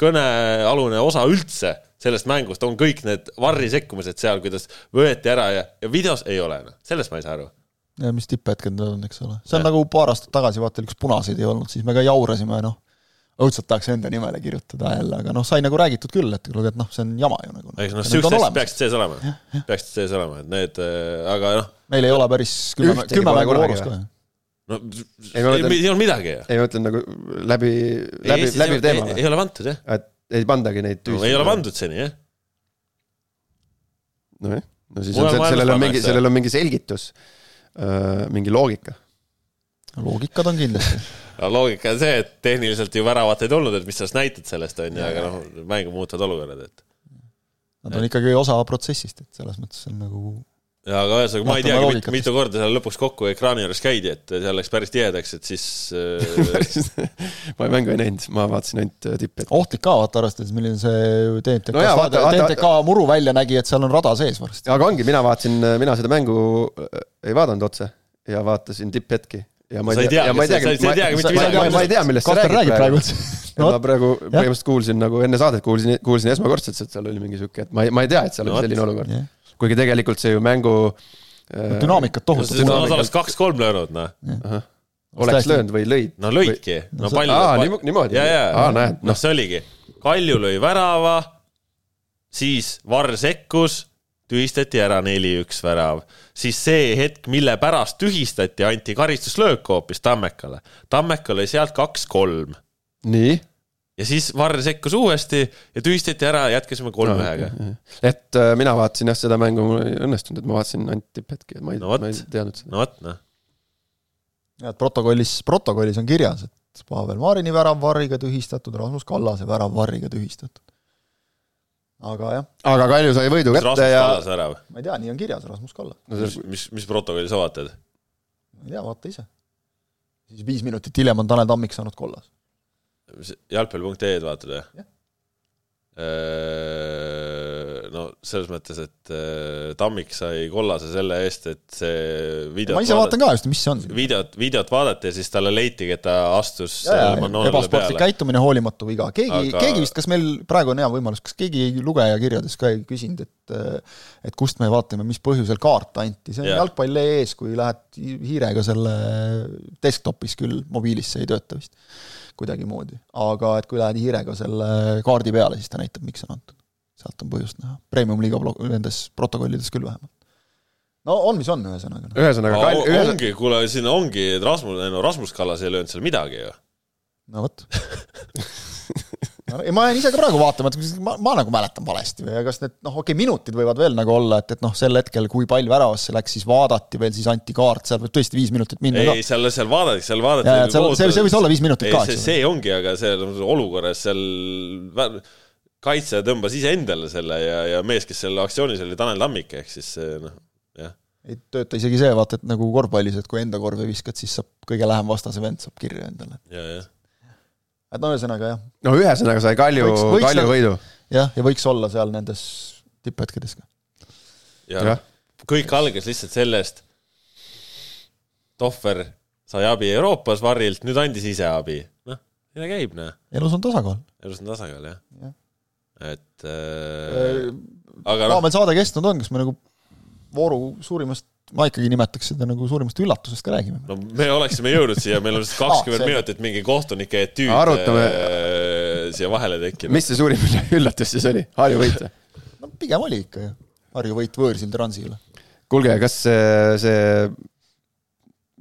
kõnealune osa üldse sellest mängust on kõik need varri sekkumised seal, kuidas võeti ära ja, ja videos ei ole, noh, sellest ma ei saa aru. ja mis tipphetked need on, eks ole. see on nagu paar aastat tagasi, vaata, üks punaseid ei olnud, siis me ka jaurasime, noh, õudselt tahaks enda nimele kirjutada jälle, aga noh, sai nagu räägitud küll, et kuule, et noh, see on jama ju nagu. eks noh, siuksed asjad peaksid sees olema, peaksid sees olema, et need, aga noh, meil ei ole päris kümme, kümme mängu voorus ka. no Ei, ei, ma ei, mõtlen- ei olnud midagi ju. ei, ma ütlen nagu läbi, läbi, läbiv teema ei, ei? ole pandud jah et ei pandagi neid no,, ei ole. pandud seni jah. nojah, no siis on, sellel on mingi, sellel on mingi selgitus, mingi loogika. Loogikad on kindlasti. no loogika on see, et tehniliselt ju väravat ei tulnud, et mis sa näitad sellest on ju, aga noh, mängu muutvad olukorrad, et. Nad on ikkagi osa protsessist, et selles mõttes on nagu ja aga ühesõnaga, ma ei teagi, loogikatest. mitu korda seal lõpuks kokku ekraani juures käidi, et seal läks päris tihedaks, et siis äh, ma mängu ei näinud, ma vaatasin ainult äh, tippe. ohtlik ka, vaata arvestades, milline see TNTK No jaa, vaata- TNTK muru välja nägi, et seal on rada sees varsti. aga ongi, mina vaatasin, mina seda mängu äh, ei vaadanud otse ja vaatasin tipphetki. Ja ma ei tea, ja ma ei teagi, sa ei teagi mitte ma, midagi. ma, ma ei tea, millest sa räägid räägib praegu ja ma praegu põhimõtteliselt kuulsin nagu enne saadet kuulsin, kuulsin esmakordselt, et seal oli mingi sihuke, et ma ei, ma ei tea, et seal No oli selline olukord. kuigi tegelikult see ju mängu äh, dünaamikat tohutult. no sa oleks kaks-kolm löönud, noh. oleks löönud või lõid. no lõidki, no palju. aa, niimo- niimoodi. ja, ja Aa, näed,, noh, see oligi, Kalju lõi värava, siis Varr sekkus, tühistati ära neli-üks värav, siis see hetk, mille pärast tühistati, anti karistuslöök hoopis Tammekale. Tammeka lõi sealt kaks-kolm nii. ja siis Varr sekkus uuesti ja tühistati ära, jätkasime kolm-ühega. et äh, mina vaatasin jah, seda mängu mul ei õnnestunud, et ma vaatasin ainult tipphetki, et ma ei No ma ei teadnud seda. no vot, noh. ja et protokollis, protokollis on kirjas, et Pavel Marini värav Varriga tühistatud, Rasmus Kallase värav Varriga tühistatud. Aga jah, aga Kalju sai võidu kätte ja ma ei tea, nii on kirjas, Rasmus Kallas. no mis see, mis, mis protokolli sa vaatad? ma ei tea, vaata ise. siis viis minutit hiljem on Tanel Tammik saanud kollas. jalgpall.ee-d vaatad või Jah.? No selles mõttes, et äh, Tammik sai kollase selle eest, et see videot ma ise vaatan ka just, mis see on. videot, videot vaadati ja siis talle leitigi, et ta astus äh, ebasportlik käitumine, hoolimatu viga, keegi Aga- keegi vist, kas meil praegu on hea võimalus, kas keegi lugeja kirjades ka ei küsinud, et et kust me vaatame, mis põhjusel kaart anti, see on yeah. jalgpall.ee-s, kui lähed hiirega selle desktopis küll, mobiilis see ei tööta vist kuidagimoodi, aga et kui lähed hiirega selle kaardi peale, siis ta näitab, miks on antud. Sealt on põhjust näha, premium-liiga nendes protokollides küll vähemalt. no on, mis on, ühesõnaga. ühesõnaga, ühesõnaga, ongi, kuule, siin ongi, et Rasmus, no Rasmus Kallas ei löönud seal midagi ju. no vot. ei, ma jään ise ka praegu vaatama, et ma, ma nagu mäletan valesti või kas need noh, okei okay,, minutid võivad veel nagu olla, et, et noh, sel hetkel, kui pall väravasse läks, siis vaadati veel, siis anti kaart, seal võib tõesti viis minutit minna ei, seal, seal vaadati, seal vaadati. Jaa, seal- see- see võis olla viis minutit ka, see, see ongi, aga seal olukorras seal kaitse tõmbas iseendale selle ja, ja mees, kes seal aktsioonis oli, Tanel Tammik, ehk siis see, noh, jah. ei tööta isegi see, vaata, et nagu korvpallis, et kui enda korvi viskad, siis saab kõige lähem vastase vend saab kirja endale. ja, et no ühesõnaga jah, no ühesõnaga sai Kalju Kalju võidu. jah, ja võiks olla seal nendes tipphetkedes ka. ja Jah. kõik algas lihtsalt sellest, Tohver sai abi Euroopas Varrilt, nüüd andis ise abi. noh, nii ta käib, noh. elus on tasakaal. elus on tasakaal, jah Jah. Et äh, aga noh, meil saade kestnud on, kas me nagu vooru suurimast, ma ikkagi nimetaks seda nagu suurimast üllatusest ka räägime? no me oleksime jõudnud siia, meil on kakskümmend see- minutit mingi kohtunike etüüd Arutame. äh, siia vahele tekkinud. mis see suurim üllatus siis oli? Harju võit või? no pigem oli ikka ju. Harju võit võõrsil Transi üle. kuulge, kas see, see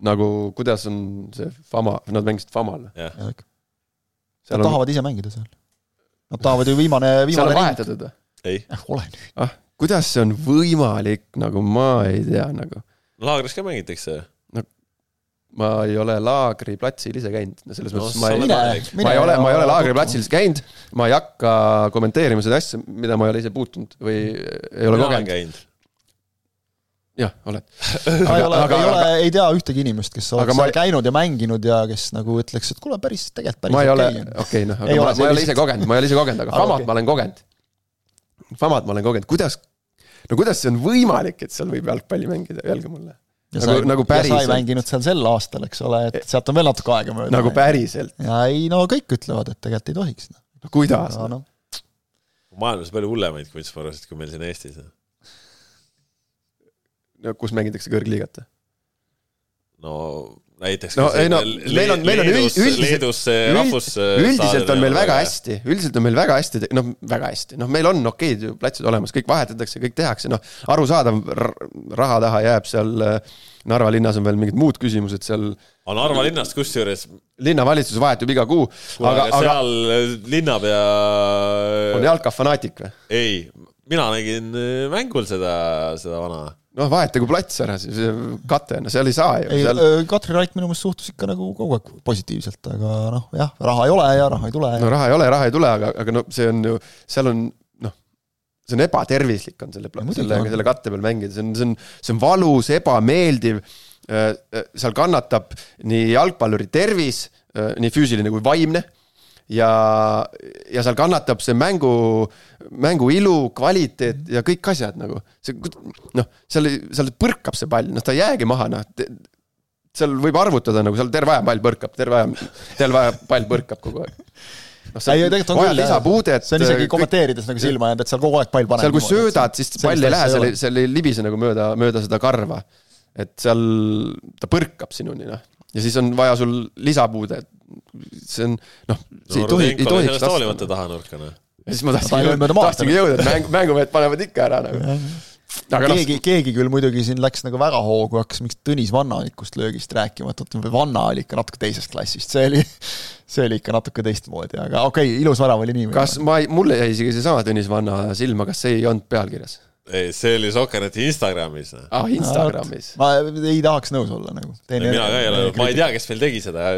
nagu, kuidas on see Fama, nad mängisid Famal? jah, Nad seal on, tahavad ise mängida seal. Nad tahavad ju viimane, viimane on ring. vahetatud või? ei, ole nüüd. ah, kuidas see on võimalik, nagu ma ei tea, nagu laagris ka mängitakse. ma ei ole Laagri platsil ise käinud, no selles No mõttes ma ei ma ei ole, ma ei ole Laagri platsil platsil käinud, ma ei hakka kommenteerima seda asja, mida ma ei ole ise puutunud või ei ole kogenud. jah, oled. ma ei ole, ei ole, ei tea ühtegi inimest, kes oleks Aga ma seal ei- käinud ja mänginud ja kes nagu ütleks, et kuule, päris, tegelikult päris ma ei ole okei, noh, Ei aga ma, ole ma ei ole ise kogenud, ma ei ole ise kogenud, aga Famat okei. ma olen kogenud. Famat ma olen kogenud, kuidas, no kuidas see on võimalik, et seal võib jalgpalli mängida, öelge mulle. nagu- nagu ja sai päriselt. mänginud seal sel aastal, eks ole, et sealt on veel natuke aega mööda. nagu päriselt, ja ei no kõik ütlevad, et tegelikult ei tohiks. no kuidas aga? noh, maailmas palju hullemaid kunstvarusid kui meil siin Eestis. no kus mängitakse kõrgliigat? no näiteks No ei no, meil on- meil on Leedus- üld- üldiselt- Leedus see rahvus üldiselt on meil väga. hästi, üldiselt on meil väga hästi, noh, väga hästi, noh, meil on okeid ju platsid olemas, kõik vahetatakse, kõik tehakse, noh, arusaadav, raha taha jääb seal äh, Narva linnas on veel mingid muud küsimused seal, aga Narva linnast kusjuures, linnavalitsus vahetub iga kuu, aga, aga, aga seal linnapea on jalkafanaatik või? ei, mina nägin äh, mängul seda, seda vana. noh, vahetagu plats ära, see kate, no seal ei saa ju, ei seal, Katri Raik minu meelest suhtus ikka nagu kogu aeg positiivselt, aga noh, jah, raha ei ole ja raha ei tule no raha ei ole, raha ei tule, aga, aga no see on ju, seal on noh, see on ebatervislik on selle, selle selle katte peal mängida, see on, see on, see on valus, ebameeldiv. seal kannatab nii jalgpalluri tervis, nii füüsiline kui vaimne ja, ja seal kannatab see mängu, mängu ilu, kvaliteet ja kõik asjad nagu. see noh, seal, seal põrkab see pall, noh ta ei jäägi maha, noh. seal võib arvutada nagu seal terve aja pall põrkab, terve aja, terve aja pall põrkab kogu aeg. noh, ei, tegelikult on vaja lisapuudet. see on isegi kommenteerides nagu silma jäänud, et seal kogu aeg pall paneb. seal, kui söödad, siis pall ei lähe, seal ei, seal ei libise nagu mööda, mööda seda karva. et seal ta põrkab sinuni, noh. ja siis on vaja sul lisapuudet. See on, noh, see ei tohi, ei tohiks sellest hoolimata tahanurka, noh. ja siis ma tahtsingi tahtsingi jõuda, et mäng, mängumehed panevad ikka ära nagu. aga noh, keegi, keegi küll muidugi siin läks nagu väga hoogu, hakkas mingist Tõnis Vannalikust löögist rääkima, et vot Vanna oli ikka natuke teisest klassist, see oli, see oli ikka natuke teistmoodi, aga okei okay,, ilus värav oli nii. kas ma ei, mulle jäi isegi seesama Tõnis Vanna silma, kas see ei olnud pealkirjas? ei, see oli Sokkerneti Instagramis, noh. ah, Instagramis. ma ei tahaks nõus olla nagu. mina ka ei ole, ma ei tea, kes veel tegi seda.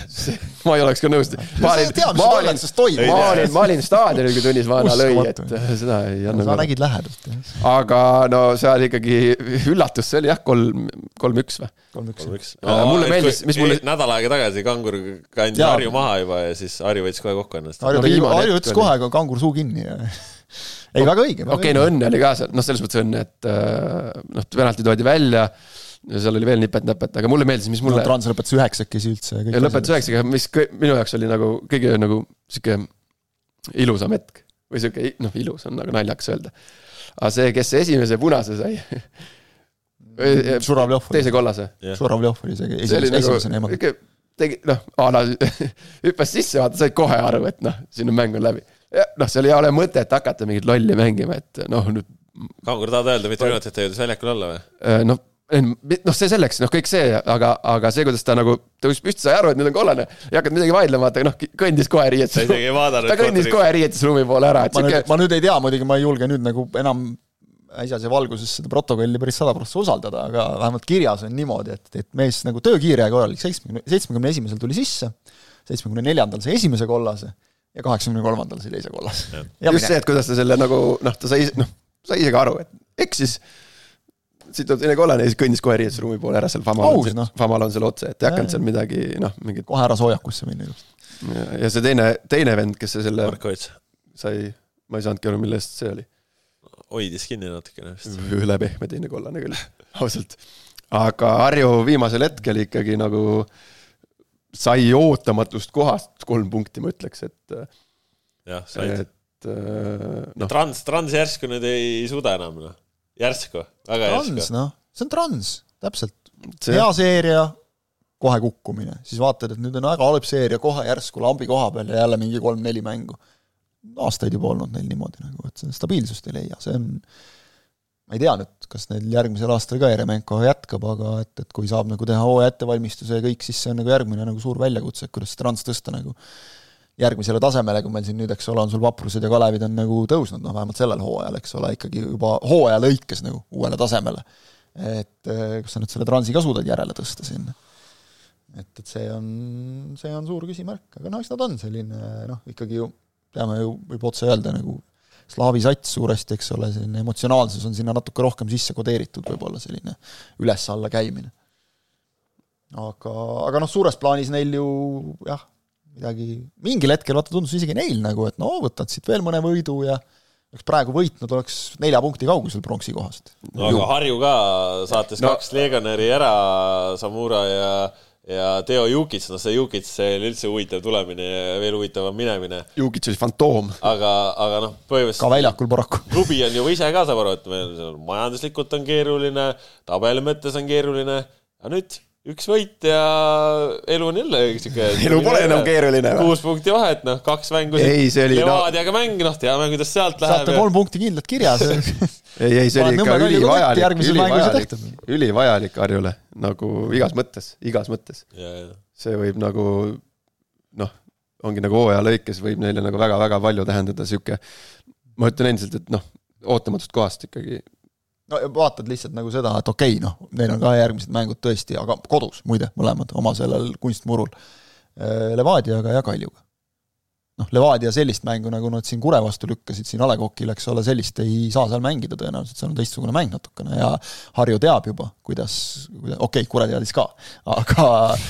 ma ei oleks ka nõus. ma olin, ma olin ma olin, ma olin staadionil, kui Tõnis Vanna lõi, et seda ei sa andnud. nägid lähedalt, aga no seal ikkagi üllatus, see oli jah, kolm, kolm-üks või? kolm-üks. Mulle meeldis- mis mulle- nädal aega tagasi Kangur kandis. Harju maha juba ja siis Harju võttis kohe kokku ennast. Harju ütles kohe, aga kangur suu kinni ja ei, väga õige. okei okay,, no õnne oli ka seal, noh, selles mõttes õnne, et noh, penalti toodi välja ja seal oli veel nipet-näpet, aga mulle meeldis, mis mulle no,. Trans lõpetas üheksakesi üldse. ja lõpetas üheksakesi, mis minu jaoks oli nagu kõige nagu sihuke ilusam hetk või sihuke noh, ilus on nagu naljakas öelda. aga see, kes esimese punase sai Žuravljov. teise kollase yeah.. Žuravljov oli see esimesena esimesena ema. tegi noh, a la hüppas sisse, vaata, said kohe aru, et noh, siin on mäng on läbi. Noh, seal ei ole mõtet hakata mingit lolli mängima, et noh nüüd. kaugele tahad öelda, mitu minutit ta jõudis väljakul olla või? Äh, noh noh, see selleks, noh, kõik see, aga, aga see, kuidas ta nagu tõusis püsti, sai aru, et nüüd on kollane. ei hakanud midagi vaidlema, vaata, noh, kõndis kohe riietus. ta kõndis kohe riietusruumi poole ära. ma, siuke... ma nüüd ei tea, muidugi ma ei julge nüüd nagu enam äsjase valguses seda protokolli päris sada prossa usaldada, aga vähemalt kirjas on niimoodi, et, et mees nagu töökiire ja korralik, seitsmekümne, seitsmekümne esimesel tuli sisse, seitsmekümne neljandal sai esimese kollase ja kaheksakümne kolmandal sai teise kollase. just see, et kuidas ta selle nagu noh, ta sai, noh, sai ise ka aru, et eksis siit on teine kollane ja siis kõndis kohe riietusruumi poole ära seal Famal on, no. Famal on seal otse, et ei hakanud seal midagi noh, mingit. kohe ära soojakusse minna just. ja see teine, teine vend, kes selle sai, ma ei saanudki aru, mille eest see oli. hoidis kinni natukene vist. üle pehme teine kollane küll, ausalt. aga Harju viimasel hetkel ikkagi nagu sai ootamatust kohast kolm punkti, ma ütleks, et. jah, said. et noh. Trans, Trans järsku nüüd ei suuda enam noh järsku, väga trans, järsku. noh, see on trans, täpselt see.... hea seeria, kohe kukkumine, siis vaatad, et nüüd on väga halb seeria, kohe järsku lambi koha peal ja jälle mingi kolm-neli mängu. aastaid juba olnud neil niimoodi nagu, et stabiilsust ei leia, see on ma ei tea nüüd, kas neil järgmisel aastal ka Jeremenko jätkab, aga et, et kui saab nagu teha hooaja ettevalmistuse ja kõik, siis see on nagu järgmine nagu suur väljakutse, et kuidas seda trans tõsta nagu järgmisele tasemele, kui meil siin nüüd, eks ole, on sul Vaprused ja Kalevid on nagu tõusnud, noh vähemalt sellel hooajal, eks ole, ikkagi juba hooaja lõikes nagu uuele tasemele. et eh, kas sa nüüd selle transi ka suudad järele tõsta sinna? et, et see on, see on suur küsimärk, aga noh, eks nad on selline noh, ikkagi ju teame ju, võib otse öelda nagu slaavi sats suuresti, eks ole, selline emotsionaalsus on sinna natuke rohkem sisse kodeeritud, võib-olla selline üles-alla käimine. aga, aga noh, suures plaanis neil ju jah, midagi, mingil hetkel vaata tundus isegi neil nagu, et no võtad siit veel mõne võidu ja oleks praegu võitnud, oleks nelja punkti kaugusel pronksi kohast. no aga Harju ka saatis no. kaks legionäri ära, Samura ja ja Teo Jukits, noh see Jukits, see oli üldse huvitav tulemine ja veel huvitavam minemine. Jukits oli fantoom. aga, aga noh, põhimõtteliselt ka väljakul paraku. klubi on ju ise ka, saab aru, et meil majanduslikult on keeruline, tabeli mõttes on keeruline, aga nüüd üks võit ja elu on jälle siuke. elu pole enam keeruline. kuus punkti vahet, noh, kaks mängu. ei, see oli. Levadiaga no... mäng, noh, teame, kuidas sealt läheb. saate kolm punkti kindlalt kirjas ei, ei, see oli ikka ülivajalik, ülivajalik, ülivajalik Harjule nagu igas mõttes, igas mõttes. see võib nagu noh, ongi nagu hooaja lõikes võib neile nagu väga-väga palju tähendada sihuke. ma ütlen endiselt, et noh, ootamatust kohast ikkagi no vaatad lihtsalt nagu seda, et okei okay,, noh, neil on ka järgmised mängud tõesti, aga kodus muide, mõlemad oma sellel kunstmurul. Äh, Levadiaga ja Kaljuga. Noh, Levadia sellist mängu, nagu nad siin Kure vastu lükkasid siin A Le Coq'il, eks ole, sellist ei saa seal mängida tõenäoliselt, seal on teistsugune mäng natukene ja Harju teab juba, kuidas, okei okay,, Kure teadis ka, aga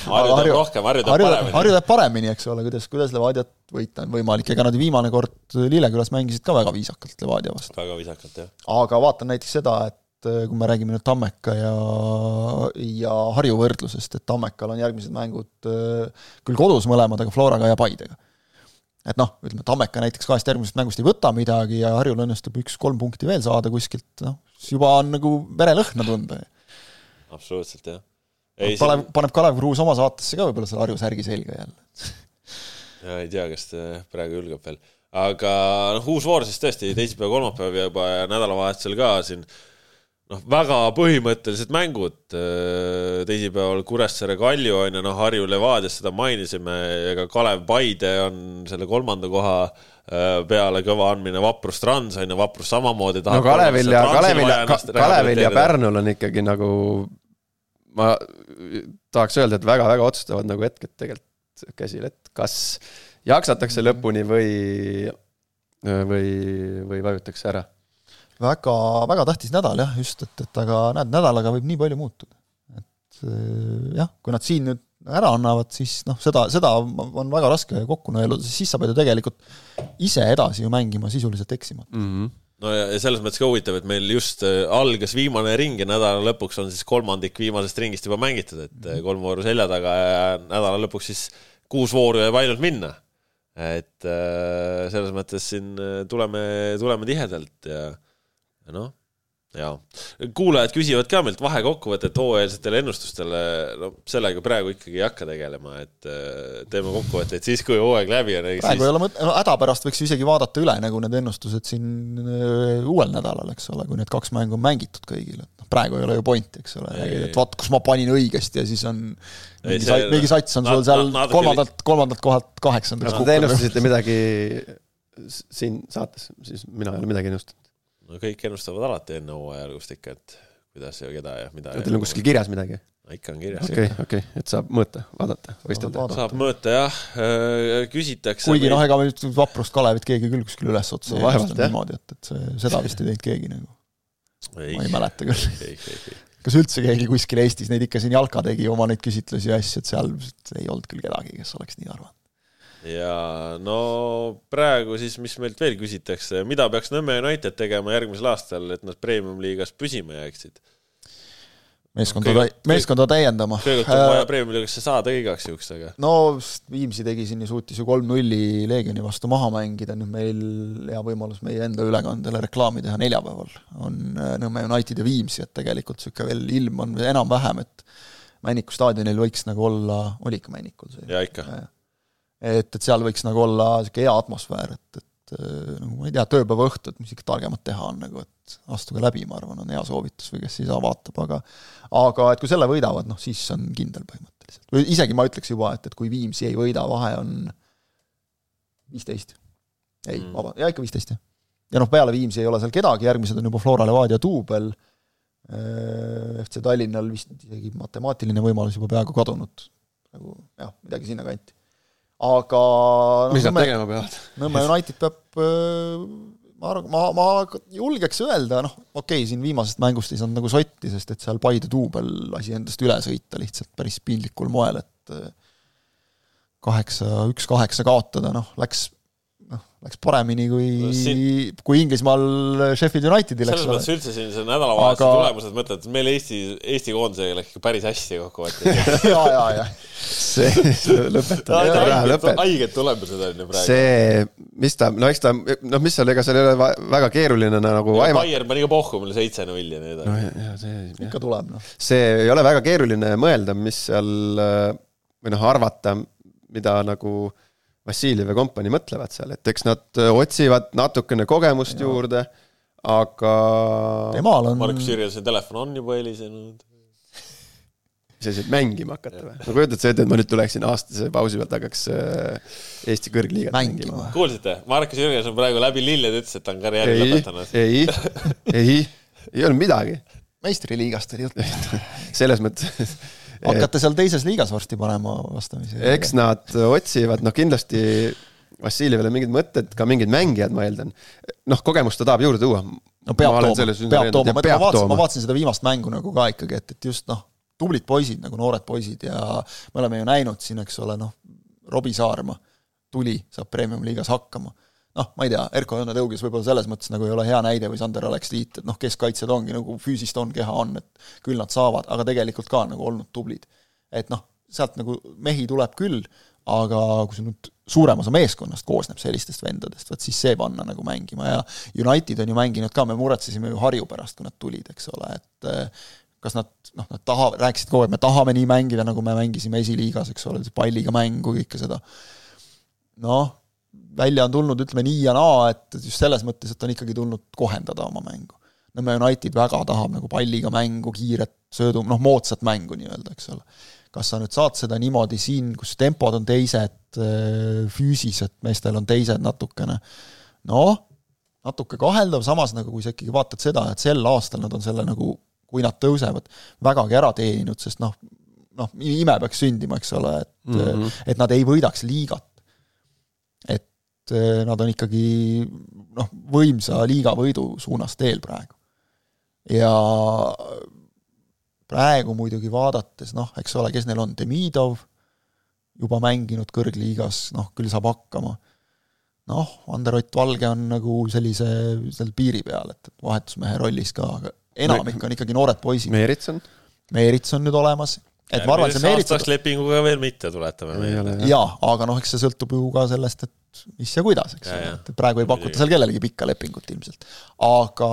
Harju teab rohkem, Harju teab paremini. Harju teab paremini, eks ole, kuidas, kuidas Levadiat võita on võimalik, ega nad viimane kord Lillekülas mängisid ka väga viisakalt Levadia vastu. väga viisakalt, jah. aga vaatan näiteks seda, et äh, kui me räägime nüüd Tammeka ja, ja Harju võrdlusest, et Tammekal on järgmised mängud äh, küll kodus mõlemad, aga Floraga ja Paidega et noh, ütleme, Tammeka näiteks kahest järgmisest mängust ei võta midagi ja Harjul õnnestub üks-kolm punkti veel saada kuskilt, noh, siis juba on nagu verelõhna tunda. absoluutselt, jah. paneb siin..., paneb Kalev Kruus oma saatesse ka võib-olla selle Harju särgi selga jälle ja ei tea, kas ta praegu julgeb veel. aga noh, uus voor siis tõesti teisipäev, kolmapäev ja juba nädalavahetusel ka siin noh, väga põhimõttelised mängud. Äh, teisipäeval Kuressaare Kalju on ju, noh, Harju Levadias seda mainisime ja ka Kalev Paide on selle kolmanda koha äh, peale kõva andmine, Vaprus Trans on ju, Vaprus samamoodi. no Kalevil ja, Kalevil ja, Kalevil ja Pärnul on ikkagi nagu, ma tahaks öelda, et väga-väga otsustavad nagu hetked tegelikult käsil, et kas jaksatakse lõpuni või, või, või vajutakse ära väga, väga tähtis nädal jah, just, et, et aga näed, nädalaga võib nii palju muutuda. et eh, jah, kui nad siin nüüd ära annavad, siis noh, seda, seda on väga raske kokku nõeluda, siis sa pead ju tegelikult ise edasi ju mängima sisuliselt eksimata mm. -hmm. no ja, ja selles mõttes ka huvitav, et meil just äh, algas viimane ring ja nädala lõpuks on siis kolmandik viimasest ringist juba mängitud, et äh, kolm vooru selja taga ja nädala lõpuks siis kuus vooru jääb ainult minna. et äh, selles mõttes siin tuleme, tuleme tihedalt ja noh jaa, kuulajad küsivad ka meilt vahekokkuvõtet hooajalistele ennustustele, no sellega praegu ikkagi ei hakka tegelema, et äh, teeme kokkuvõtteid siis, kui hooaeg läbi on. praegu ei ole mõtet, no hädapärast võiks ju isegi vaadata üle nagu need ennustused siin äh, uuel nädalal, eks ole, kui need kaks mängu on mängitud kõigil, et noh, praegu ei ole ju pointi, eks ole, et vaat, kus ma panin õigesti ja siis on mingi sats, mingi sats on sul seal kolmandalt, kolmandalt kohalt kaheksandaks. Te ennustasite midagi siin saates, siis mina ei ole midagi ennustanud no kõik ennustavad alati enne hooaja algust ikka, et kuidas ja keda ja mida. Teil on kuskil kirjas midagi? ikka on kirjas. okei okei et saab mõõta, vaadata, võistelda. saab mõõta jah, äh, küsitakse. kuigi noh, ega vaprust Kalevit keegi küll kuskil üles otsa no, ei vaevalt niimoodi, et, et see, seda vist ei teinud keegi nagu. ma ei mäleta küll. kas üldse keegi kuskil Eestis neid ikka siin Jalka tegi oma neid küsitlusi ja asju, et seal ei olnud küll kedagi, kes oleks nii arvanud ja no praegu siis, mis meilt veel küsitakse, mida peaks Nõmme United tegema järgmisel aastal, et nad premium-liigas püsima jääksid? meeskonda no,, meeskonda täiendama. kõigepealt on vaja premium-liigasse saada igaks juhuks, aga. no Viimsi tegi siin ju, suutis ju kolm-nulli Leegioni vastu maha mängida, nüüd meil hea võimalus meie enda ülekandele reklaami teha neljapäeval. on äh, Nõmme United ja Viimsi, et tegelikult niisugune veel ilm on enam-vähem, et Männiku staadionil võiks nagu olla, oli ikka Männikul see? jaa, ikka et, et seal võiks nagu olla niisugune hea atmosfäär, et, et äh, nagu ma ei tea, tööpäeva õhtud, mis ikka targemat teha on nagu, et astuge läbi, ma arvan, on hea soovitus või kes ei saa, vaatab, aga aga et kui selle võidavad, noh siis on kindel põhimõtteliselt. või isegi ma ütleks juba, et, et kui Viimsi ei võida, vahe on viisteist. ei mm., vaba, jaa ikka viisteist, jah. ja noh, peale Viimsi ei ole seal kedagi, järgmised on juba Flora Levadia duubel, äh, FC Tallinnal vist isegi matemaatiline võimalus juba peaaegu kadunud, nagu jah, midagi sinnakanti aga no, mis nad tegema peavad? Nõmme United peab, äh, ma arvan, ma, ma julgeks öelda, noh, okei okay,, siin viimasest mängust ei saanud nagu sotti, sest et seal Paide duubel lasi endast üle sõita lihtsalt päris piinlikul moel, et äh, kaheksa, üks-kaheksa kaotada, noh, läks läks paremini kui no, siin... kui Inglismaal Sheffield Unitedil, eks ole. selles mõttes üldse siin see nädalavahetuse aga... tulemused, mõtled, et meil Eesti, Eesti koondisega läks ikka päris hästi kokkuvõttes ja, ja, ja. see, lõpetab ära, lõpetab. haiged tulemused on ju praegu. see, mis ta, no eks ta, noh, mis seal, ega seal ei ole väga keeruline nagu aima-. Bayern pani ka Pohhumile seitse-null ja nii edasi. no ja, ja see. ikka tuleb, noh. see ei ole väga keeruline mõelda, mis seal või noh, arvata, mida nagu äh, Vassiljev ja kompanii mõtlevad seal, et eks nad äh, otsivad natukene kogemust ja. juurde, aga temal on Markus Jürjensoni telefon on juba helisenud. mis asi, et mängima hakata või? no kujutad sa ette, et ma nüüd tuleksin aastase pausi pealt, hakkaks äh, Eesti kõrgliigat mängima, mängima.? kuulsite, Markus Jürgenson praegu läbi lilled ütles, et ta on karjääri ei, lõpetanud. ei, ei, ei olnud midagi. meistriliigast oli jutt selles mõttes hakkate seal teises liigas varsti panema vastamisi? eks nad otsivad, noh kindlasti Vassiljevile mingid mõtted, ka mingid mängijad, ma eeldan. noh, kogemust ta tahab juurde tuua. no peab tooma, peab tooma, ma, vaatasin, ma vaatasin seda viimast mängu nagu ka ikkagi, et, et just noh, tublid poisid nagu noored poisid ja me oleme ju näinud siin, eks ole, noh, Robbie Saarma tuli, saab premium-liigas hakkama noh, ma ei tea, Erko Õnnetõugis võib-olla selles mõttes nagu ei ole hea näide või Sander Aleksliit, et noh, keskkaitsjad ongi nagu füüsist on, keha on, et küll nad saavad, aga tegelikult ka nagu olnud tublid. et noh, sealt nagu mehi tuleb küll, aga kui see nüüd suurem osa meeskonnast koosneb sellistest vendadest, vot siis see panna nagu mängima ja United on ju mänginud ka, me muretsesime ju Harju pärast, kui nad tulid, eks ole, et eh, kas nad, noh, nad tahavad, rääkisid kogu aeg, me tahame nii mängida, nagu me mängisime esiliigas, eks ole, palliga mängu, kõike seda. noh, välja on tulnud, ütleme nii ja naa, et just selles mõttes, et on ikkagi tulnud kohendada oma mängu. Nõmme United väga tahab nagu palliga mängu, kiiret söödu, noh, moodsat mängu nii-öelda, eks ole. kas sa nüüd saad seda niimoodi siin, kus tempod on teised, füüsilised meestel on teised natukene, noh, natuke kaheldav, samas nagu kui sa ikkagi vaatad seda, et sel aastal nad on selle nagu, kui nad tõusevad, vägagi ära teeninud, sest noh, noh, ime peaks sündima, eks ole, et mm, -hmm. et nad ei võidaks liigat nad on ikkagi noh, võimsa liigavõidu suunas teel praegu. ja praegu muidugi vaadates noh, eks ole, kes neil on, Demidov, juba mänginud kõrgliigas, noh küll saab hakkama. noh, Ander-Ott Valge on nagu sellise, seal piiri peal, et, et vahetusmehe rollis ka, aga enamik on ikkagi noored poisid. Meerits on? Meerits on nüüd olemas, et ma arvan, see Meerits aastaks lepinguga veel mitte, tuletame meelde. jaa, aga noh, eks see sõltub ju ka sellest, et mis ja kuidas, eks ole, et praegu ei pakuta seal kellelegi pikka lepingut ilmselt. aga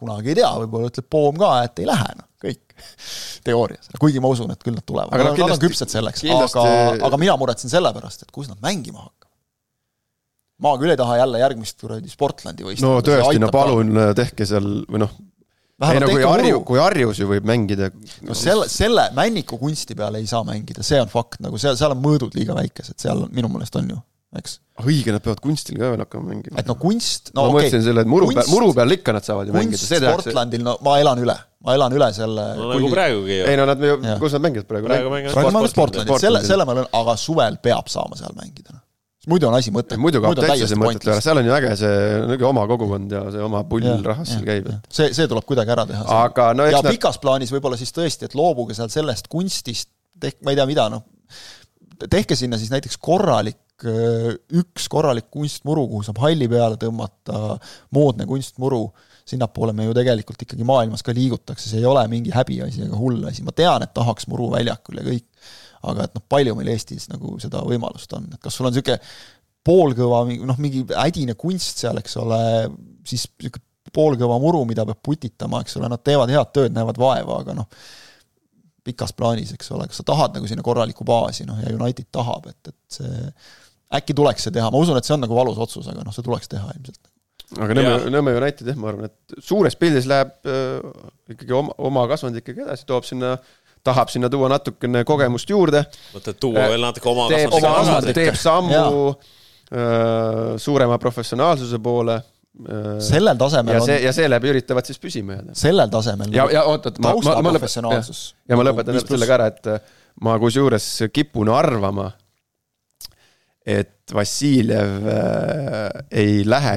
kunagi ei tea, võib-olla ütleb Poom ka, et ei lähe, noh, kõik teoorias, kuigi ma usun, et küll nad tulevad, nad, nad on küpsed selleks, aga, aga mina muretsen selle pärast, et kus nad mängima hakkavad ma küll ei taha jälle järgmist kuradi Sportlandi võistlust. no tõesti, no palun ka. tehke seal või noh, ei no kui Harju, kui Harjus ju võib mängida. no selle, selle Männiku kunsti peal ei saa mängida, see on fakt, nagu seal, seal on mõõdud liiga väikesed, seal minu meelest on ju, eks. õige, nad peavad kunstil ka veel hakkama mängima. et no kunst, no ma okay, mõtlesin selle, et muru kunst, peal, muru peal ikka nad saavad ju mängida. Sportlandil, no ma elan üle, ma elan üle selle no nagu kuigi... praegugi ju. ei no nad kus nad mängivad praegu? praegu mängivad Sportlandil, Sportlandil., selle, selle ma olen, aga suvel peab saama seal mängida, noh muidu on asi mõttetu. muidu kaob täitsa see mõttetu ära, seal on ju äge see niisugune oma kogukond ja see oma pull rahvas seal käib, et see, see tuleb kuidagi ära teha. aga no ja nad... pikas plaanis võib-olla siis tõesti, et loobuge seal sellest kunstist, tehk-, ma ei tea, mida, noh, tehke sinna siis näiteks korralik üks korralik kunstmuru, kuhu saab halli peale tõmmata, moodne kunstmuru, sinnapoole me ju tegelikult ikkagi maailmas ka liigutakse, see ei ole mingi häbiasi ega hull asi, ma tean, et tahaks muru väljakul ja kõik, aga et noh, palju meil Eestis nagu seda võimalust on, et kas sul on niisugune poolkõva, noh, mingi ädine kunst seal, eks ole, siis niisugune poolkõva muru, mida peab putitama, eks ole, nad teevad head tööd, näevad vaeva, aga noh, pikas plaanis, eks ole, kas sa tahad nagu sinna korralikku baasi, noh, ja United tahab, et, et see äkki tuleks see teha, ma usun, et see on nagu valus otsus, aga noh, see tuleks teha ilmselt. aga Nõmme, Nõmme United jah, ma arvan, et suures pildis läheb äh, ikkagi oma, oma kasvand ikkagi edasi, toob sinna äh, tahab sinna tuua natukene kogemust juurde. mõtled tuua veel natuke oma teeb, oma, teeb sammu äh, suurema professionaalsuse poole äh,. sellel tasemel ja see, ja seeläbi üritavad siis püsima jääda. sellel tasemel. ja, ja oot, oot, ma, ma, ma lõpetan, ja ma lõpetan nagu sellega ära, et äh, ma kusjuures kipun arvama, et Vassiljev äh, ei lähe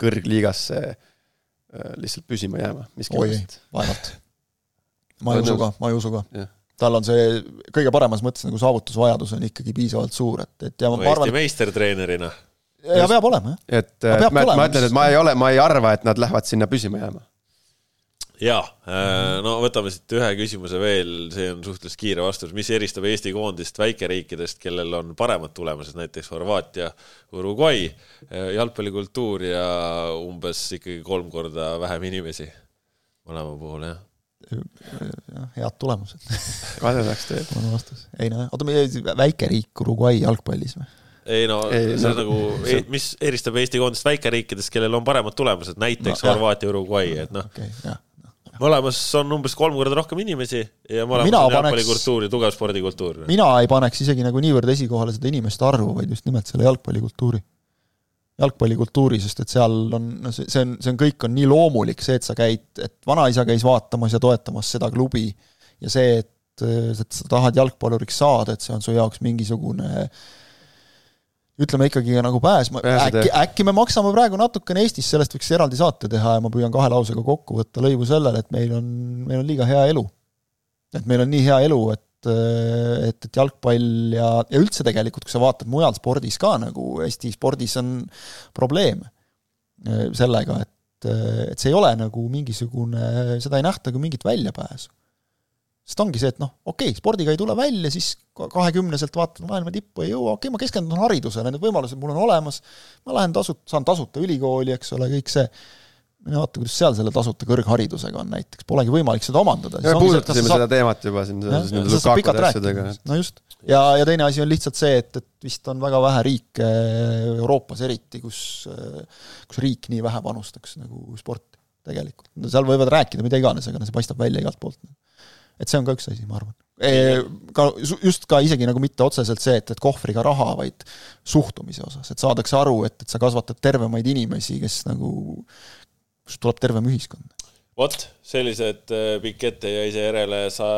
kõrgliigasse äh, lihtsalt püsima jääma miskipärast. vaevalt ma ei usu ka, ma ei usu ka yeah. tal on see kõige paremas mõttes nagu saavutusvajadus on ikkagi piisavalt suur, et, et ja ma, ma arvan Eesti meistertreenerina. ja peab olema, jah. et ma, ma ütlen, et ma ei ole, ma ei arva, et nad lähevad sinna püsima jääma. Jaa, äh, no võtame siit ühe küsimuse veel, see on suhteliselt kiire vastus, mis eristab Eesti koondist väikeriikidest, kellel on paremad tulemused, näiteks Horvaatia, Uruguay, äh, jalgpallikultuur ja umbes ikkagi kolm korda vähem inimesi mõlema puhul, jah jah, head tulemused. kadedaks teeb. on vastus. ei no, oota, meie väike riik Uruguay jalgpallis või? ei no ei, see on nagu mis eristab Eesti koondist väikeriikidest, kellel on paremad tulemused, näiteks no, Horvaatia, Uruguay, et noh okay,, mõlemas on umbes kolm korda rohkem inimesi ja mõlemas on jalgpallikultuur ja tugev spordikultuur. mina ei paneks isegi nagu niivõrd esikohale seda inimeste arvu, vaid just nimelt selle jalgpallikultuuri jalgpallikultuuri, sest et seal on, no see, see on, see on, kõik on nii loomulik, see, et sa käid, et vanaisa käis vaatamas ja toetamas seda klubi ja see, et, et sa tahad jalgpalluriks saada, et see on su jaoks mingisugune ütleme ikkagi nagu pääs, äkki, äkki me maksame praegu natukene Eestis, sellest võiks eraldi saate teha ja ma püüan kahe lausega kokku võtta lõivu sellele, et meil on, meil on liiga hea elu. et meil on nii hea elu, et et, et, jalgpall ja, ja üldse tegelikult, kui sa vaatad mujal spordis ka, nagu Eesti spordis on probleem äh, sellega, et, et see ei ole nagu mingisugune, seda ei nähta kui mingit väljapääsu. Sest ongi see, et noh, okei okay,, spordiga ei tule välja, siis kahekümneselt vaatad maailma tippu ei jõua, okei okay,, ma keskendun haridusele, need võimalused mul on olemas, ma lähen tasut-, saan tasuta ülikooli, eks ole, kõik see mine vaata, kuidas seal selle tasuta kõrgharidusega on näiteks, polegi võimalik seda omandada. me puudutasime seda teemat juba siin seoses nende Lukakude asjadega. no just, ja, ja teine asi on lihtsalt see, et, et vist on väga vähe riike Euroopas eriti, kus, kus riik nii vähe panustaks nagu sporti tegelikult. no seal võivad rääkida mida iganes, aga no see paistab välja igalt poolt. Et see on ka üks asi, ma arvan. Ka just ka isegi nagu mitte otseselt see, et, et kohvriga raha, vaid suhtumise osas, et saadakse aru, et, et sa kasvatad tervemaid inimesi, kes nagu kust tuleb tervem ühiskond. vot, sellised äh, pikk ette jäi seejärele sa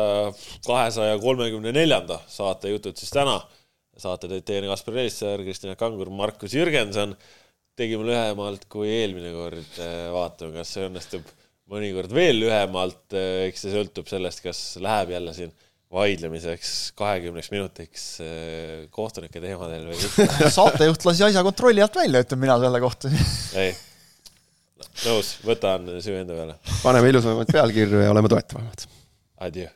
kahesaja kolmekümne neljanda saate jutud siis täna. saate tõid teieni Kaspar Elissaar, Kristjan Kangur, Markus Jürgenson. tegime lühemalt kui eelmine kord, äh, vaatame, kas see õnnestub mõnikord veel lühemalt, äh, eks see sõltub sellest, kas läheb jälle siin vaidlemiseks kahekümneks minutiks äh, kohtunike teemadel või mitte. saatejuht lasi asja kontrolli alt välja, ütlen mina selle kohta. ei, nõus, võtan süü enda peale. paneme ilusamaid pealkirju ja oleme toetavamad. Adieu